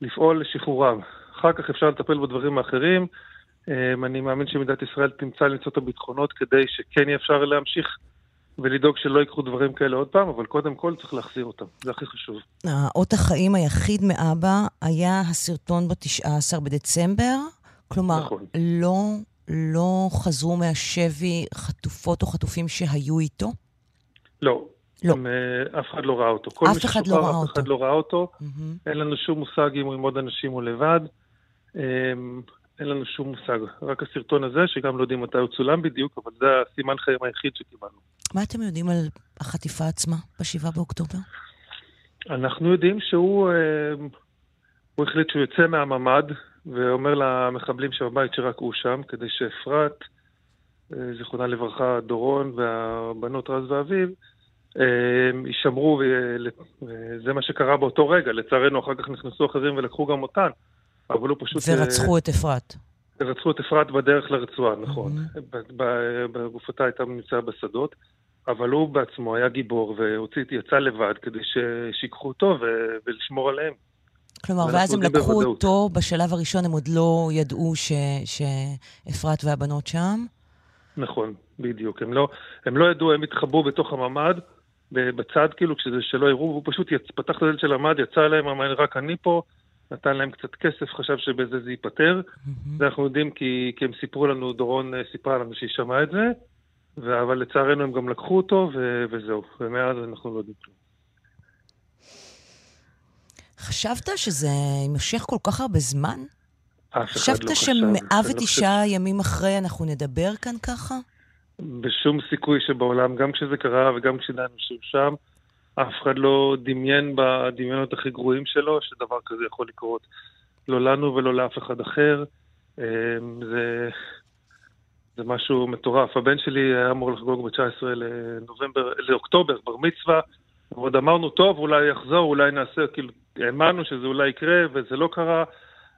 לפעול לשחרורם. אחר כך אפשר לטפל בדברים האחרים. אני מאמין שמדינת ישראל תמצא למצוא את הביטחונות כדי שכן יהיה אפשר להמשיך ולדאוג שלא יקרו דברים כאלה עוד פעם, אבל קודם כל צריך להחזיר אותם, זה הכי חשוב. האות החיים היחיד מאבא היה הסרטון ב-19 בדצמבר, כלומר, נכון. לא לא חזרו מהשבי חטופות או חטופים שהיו איתו? לא. לא. אף אחד לא ראה אותו. אף אחד לא ראה אותו. אף אחד לא ראה אותו. אין לנו שום מושג אם הוא עם עוד אנשים או לבד. אין לנו שום מושג. רק הסרטון הזה, שגם לא יודעים מתי הוא צולם בדיוק, אבל זה הסימן חיים היחיד שקיבלנו. מה אתם יודעים על החטיפה עצמה ב-7 באוקטובר? אנחנו יודעים שהוא הוא החליט שהוא יוצא מהממ"ד ואומר למחבלים שבבית שרק הוא שם, כדי שאפרת, זיכרונה לברכה, דורון והבנות רז ואביב, יישמרו, וזה מה שקרה באותו רגע. לצערנו, אחר כך נכנסו אחרים ולקחו גם אותן. אבל הוא פשוט... ורצחו את אפרת. רצחו את אפרת בדרך לרצועה, נכון. בגופתה הייתה נמצאה בשדות, אבל הוא בעצמו היה גיבור והוציא, יצא לבד כדי שיקחו אותו ולשמור עליהם. כלומר, ואז הם לקחו אותו, בשלב הראשון הם עוד לא ידעו שאפרת והבנות שם? נכון, בדיוק. הם לא, הם לא ידעו, הם התחבאו בתוך הממ"ד, בצד כאילו, כשזה שלא יראו, והוא פשוט יצ... פתח את הדלת של הממ"ד, יצא אליהם, אמר, רק אני פה. נתן להם קצת כסף, חשב שבזה זה ייפתר. Mm-hmm. ואנחנו יודעים כי, כי הם סיפרו לנו, דורון סיפרה לנו שהיא שמעה את זה, ו... אבל לצערנו הם גם לקחו אותו, ו... וזהו. ומאז אנחנו לא יודעים כלום. חשבת שזה יימשך כל כך הרבה זמן? לא חשב. חשבת שמאה ותשעה לא ימים אחרי אנחנו נדבר כאן ככה? בשום סיכוי שבעולם, גם כשזה קרה וגם כשדנו שם, אף אחד לא דמיין בדמיונות הכי גרועים שלו שדבר כזה יכול לקרות. לא לנו ולא לאף אחד אחר. זה, זה משהו מטורף. הבן שלי היה אמור לחגוג ב-19 לנובמבר, לאוקטובר, בר מצווה, ועוד אמרנו, טוב, אולי יחזור, אולי נעשה, כאילו, האמנו שזה אולי יקרה, וזה לא קרה,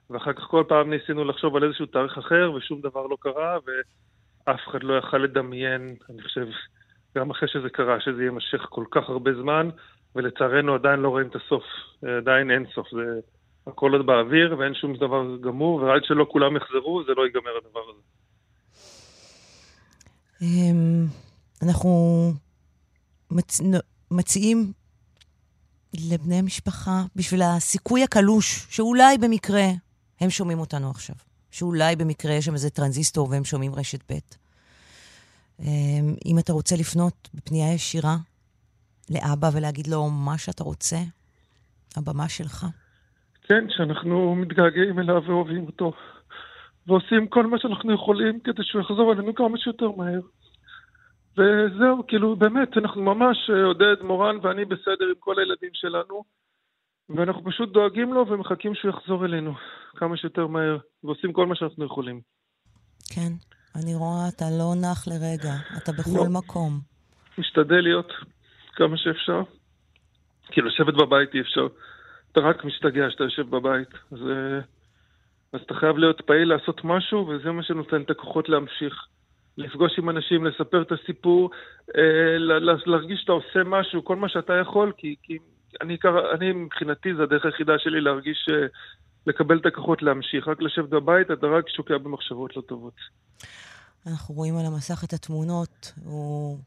ואחר כך כל פעם ניסינו לחשוב על איזשהו תאריך אחר, ושום דבר לא קרה, ואף אחד לא יכל לדמיין, אני חושב, גם אחרי שזה קרה, שזה יימשך כל כך הרבה זמן, ולצערנו עדיין לא רואים את הסוף, עדיין אין סוף, זה הכל עוד באוויר ואין שום דבר גמור, ועד שלא כולם יחזרו, זה לא ייגמר הדבר הזה. אמ, אנחנו מציעים לבני המשפחה, בשביל הסיכוי הקלוש, שאולי במקרה הם שומעים אותנו עכשיו, שאולי במקרה יש שם איזה טרנזיסטור והם שומעים רשת ב'. אמ, אם אתה רוצה לפנות בפנייה ישירה לאבא ולהגיד לו מה שאתה רוצה, הבמה שלך. כן, שאנחנו מתגעגעים אליו ואוהבים אותו, ועושים כל מה שאנחנו יכולים כדי שהוא יחזור אלינו כמה שיותר מהר. וזהו, כאילו, באמת, אנחנו ממש, אה, עודד, מורן ואני בסדר עם כל הילדים שלנו, ואנחנו פשוט דואגים לו ומחכים שהוא יחזור אלינו כמה שיותר מהר, ועושים כל מה שאנחנו יכולים. כן. אני רואה, אתה לא נח לרגע, אתה בכל לא. מקום. משתדל להיות כמה שאפשר. כי לשבת בבית אי אפשר. אתה רק משתגע שאתה יושב בבית. אז, אז אתה חייב להיות פעיל, לעשות משהו, וזה מה שנותן את הכוחות להמשיך. לפגוש עם אנשים, לספר את הסיפור, אה, להרגיש שאתה עושה משהו, כל מה שאתה יכול, כי, כי אני, אני מבחינתי, זו הדרך היחידה שלי להרגיש, אה, לקבל את הכוחות להמשיך. רק לשבת בבית, אתה רק שוקע במחשבות לא טובות. אנחנו רואים על המסך את התמונות, הוא,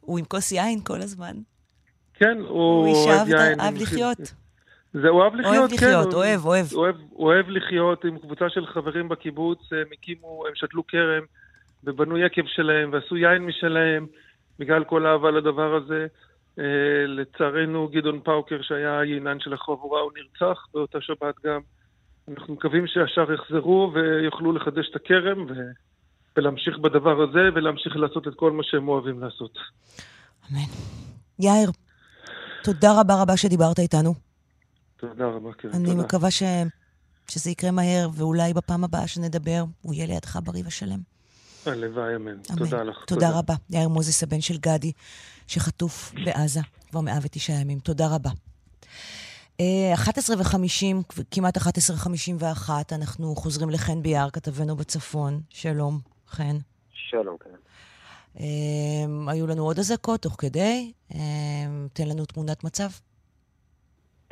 הוא עם כוס יין כל הזמן. כן, הוא. הוא אהב לחיות. זה, אוהב לחיות, אוהב כן. לחיות, אוהב, אוהב. אוהב. אוהב לחיות עם קבוצה של חברים בקיבוץ, הם הקימו, הם שתלו כרם, ובנו יקב שלהם, ועשו יין משלהם, בגלל כל אהבה לדבר הזה. אה, לצערנו, גדעון פאוקר, שהיה היינן של החבורה, הוא נרצח באותה שבת גם. אנחנו מקווים שהשאר יחזרו ויוכלו לחדש את הכרם, ו... ולהמשיך בדבר הזה, ולהמשיך לעשות את כל מה שהם אוהבים לעשות. אמן. יאיר, תודה רבה רבה שדיברת איתנו. תודה רבה, כן, אני תודה. מקווה ש... שזה יקרה מהר, ואולי בפעם הבאה שנדבר, הוא יהיה לידך בריא ושלם. הלוואי, אמן. אמן. תודה לך. תודה, תודה רבה. יאיר מוזס, הבן של גדי, שחטוף בעזה כבר 109 ימים. תודה רבה. 11 אה, ו-50, כמעט 11 ו-51, אנחנו חוזרים לחן ביאר, כתבנו בצפון. שלום. חן. שלום, כן. Um, היו לנו עוד אזעקות תוך כדי. Um, תן לנו תמונת מצב.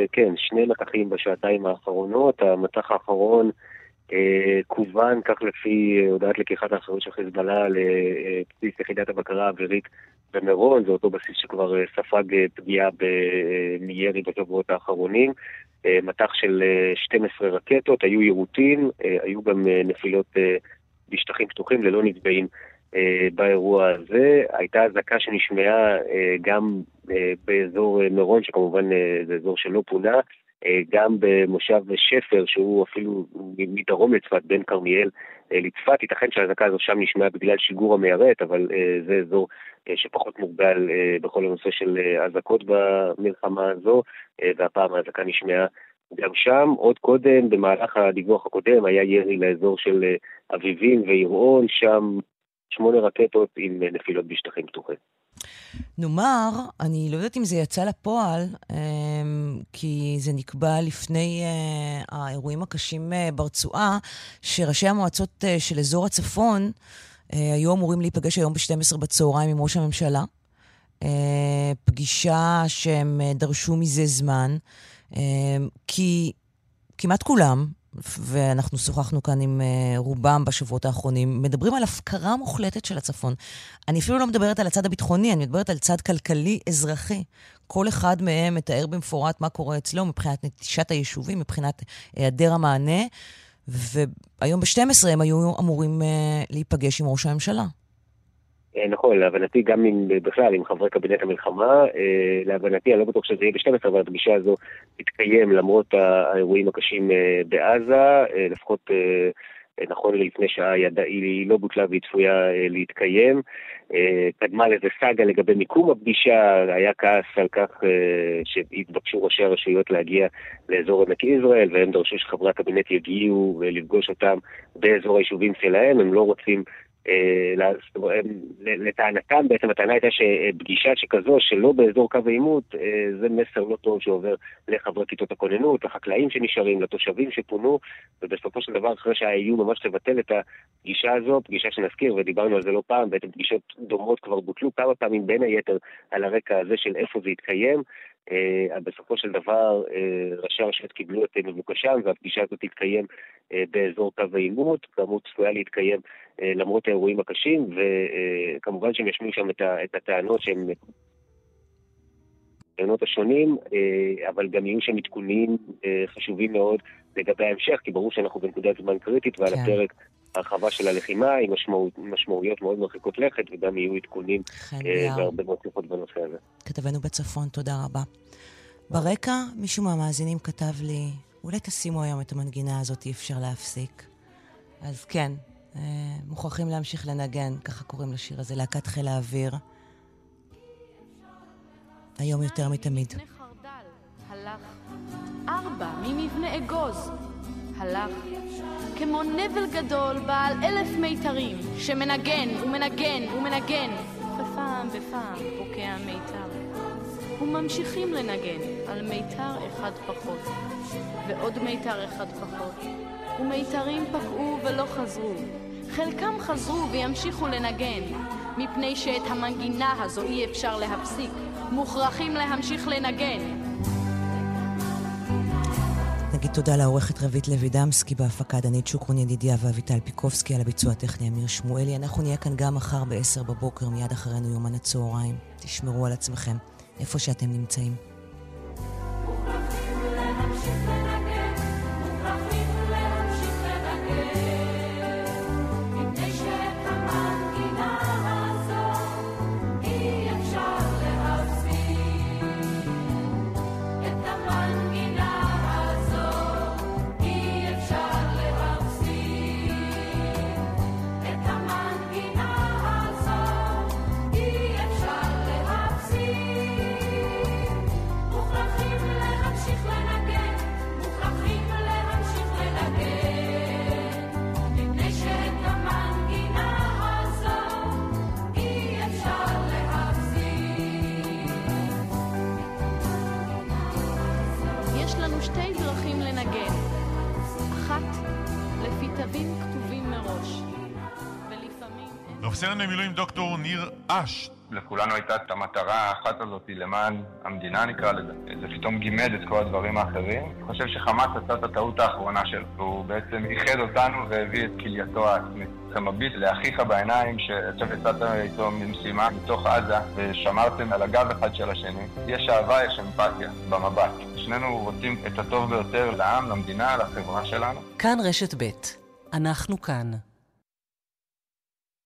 אה, כן, שני מטחים בשעתיים האחרונות. המטח האחרון אה, כוון, כך לפי הודעת לקיחת האחריות של חיזבאללה לבסיס יחידת הבקרה האווירית במירון, זה אותו בסיס שכבר אה, ספג אה, פגיעה מירי בשבועות האחרונים. אה, מטח של 12 רקטות, היו יירוטים, היו גם נפילות בשטחים פתוחים ללא נתבעים באירוע הזה. הייתה אזעקה שנשמעה גם באזור מירון, שכמובן זה אזור שלא פונה, גם במושב שפר, שהוא אפילו מדרום לצפת, בין כרמיאל לצפת. ייתכן שהאזעקה הזו שם נשמעה בגלל שיגור המיירט, אבל זה אזור שפחות מוגבל בכל הנושא של אזעקות במלחמה הזו, והפעם האזעקה נשמעה גם שם. עוד קודם, במהלך הדיווח הקודם, היה ירי לאזור של אביבים ויראון, שם שמונה רקטות עם נפילות בשטחים פתוחים. נאמר, אני לא יודעת אם זה יצא לפועל, אמ, כי זה נקבע לפני אה, האירועים הקשים אה, ברצועה, שראשי המועצות אה, של אזור הצפון היו אמורים להיפגש היום ב-12 בצהריים עם ראש הממשלה. פגישה שהם דרשו מזה זמן, כי כמעט כולם, ואנחנו שוחחנו כאן עם uh, רובם בשבועות האחרונים, מדברים על הפקרה מוחלטת של הצפון. אני אפילו לא מדברת על הצד הביטחוני, אני מדברת על צד כלכלי-אזרחי. כל אחד מהם מתאר במפורט מה קורה אצלו מבחינת נטישת היישובים, מבחינת היעדר המענה, והיום ב-12 הם היו אמורים uh, להיפגש עם ראש הממשלה. אה, נכון, להבנתי גם עם, בכלל עם חברי קבינט המלחמה, אה, להבנתי, אני לא בטוח שזה יהיה ב-12, אבל הפגישה הזו תתקיים למרות האירועים הקשים אה, בעזה, לפחות נכון לפני שעה. היא לא בוטלה והיא צפויה להתקיים. קדמה לזה סאגה לגבי מיקום הפגישה, היה כעס על כך שהתבקשו ראשי הרשויות להגיע לאזור עמק יזרעאל, והם דרשו שחברי הקבינט יגיעו ולפגוש אותם באזור היישובים שלהם, הם לא רוצים אה, לטענתם בעצם הטענה הייתה שפגישה שכזו שלא באזור קו העימות אה, זה מסר לא טוב שעובר לחברי כיתות הכוננות, לחקלאים שנשארים, לתושבים שפונו ובסופו של דבר אחרי שהאיום ממש לבטל את הפגישה הזו, פגישה שנזכיר ודיברנו על זה לא פעם, בעצם פגישות דומות כבר בוטלו כמה פעמים בין היתר על הרקע הזה של איפה זה יתקיים Uh, בסופו של דבר uh, ראשי הרשויות קיבלו את מבוקשם והפגישה הזאת תתקיים באזור קו העימות, כאמור צפויה להתקיים למרות האירועים הקשים וכמובן שהם ישמיעו שם את, את הטענות שהם הטענות השונים, אבל גם יהיו שם עדכונים חשובים מאוד לגבי ההמשך, כי ברור שאנחנו בנקודת זמן קריטית ועל כן. הפרק הרחבה של הלחימה עם משמעות, משמעויות מאוד מרחיקות לכת, וגם יהיו עדכונים אה, והרבה מאוד שיחות בנושא הזה. כתבנו בצפון, תודה רבה. ברקע, מישהו מהמאזינים כתב לי, אולי תשימו היום את המנגינה הזאת, אי אפשר להפסיק. אז כן, אה, מוכרחים להמשיך לנגן, ככה קוראים לשיר הזה, להקת חיל האוויר. היום יותר מתמיד. ארבע ממבנה אגוז, הלך כמו נבל גדול בעל אלף מיתרים, שמנגן ומנגן ומנגן, ופעם בפעם פוקע מיתר. וממשיכים לנגן על מיתר אחד פחות, ועוד מיתר אחד פחות, ומיתרים פקעו ולא חזרו. חלקם חזרו וימשיכו לנגן, מפני שאת המנגינה הזו אי אפשר להפסיק, מוכרחים להמשיך לנגן. נגיד תודה לעורכת רבית לוי דמסקי בהפקה דנית שוקרון ידידיה ואביטל פיקובסקי על הביצוע הטכני אמיר שמואלי. אנחנו נהיה כאן גם מחר ב-10 בבוקר, מיד אחרינו יומן הצהריים. תשמרו על עצמכם, איפה שאתם נמצאים. אש. לכולנו הייתה את המטרה האחת הזאת למען המדינה נקרא לזה. זה פתאום גימד את כל הדברים האחרים. אני חושב שחמאס עשה את הטעות האחרונה שלו. הוא בעצם איחד אותנו והביא את כלייתו העצמית. אתה מביט לאחיך בעיניים שעכשיו יצאת איתו ממשימה מתוך עזה ושמרתם על הגב אחד של השני. יש אהבה, יש אמפתיה במבט. שנינו רוצים את הטוב ביותר לעם, למדינה, לחברה שלנו. כאן רשת ב' אנחנו כאן.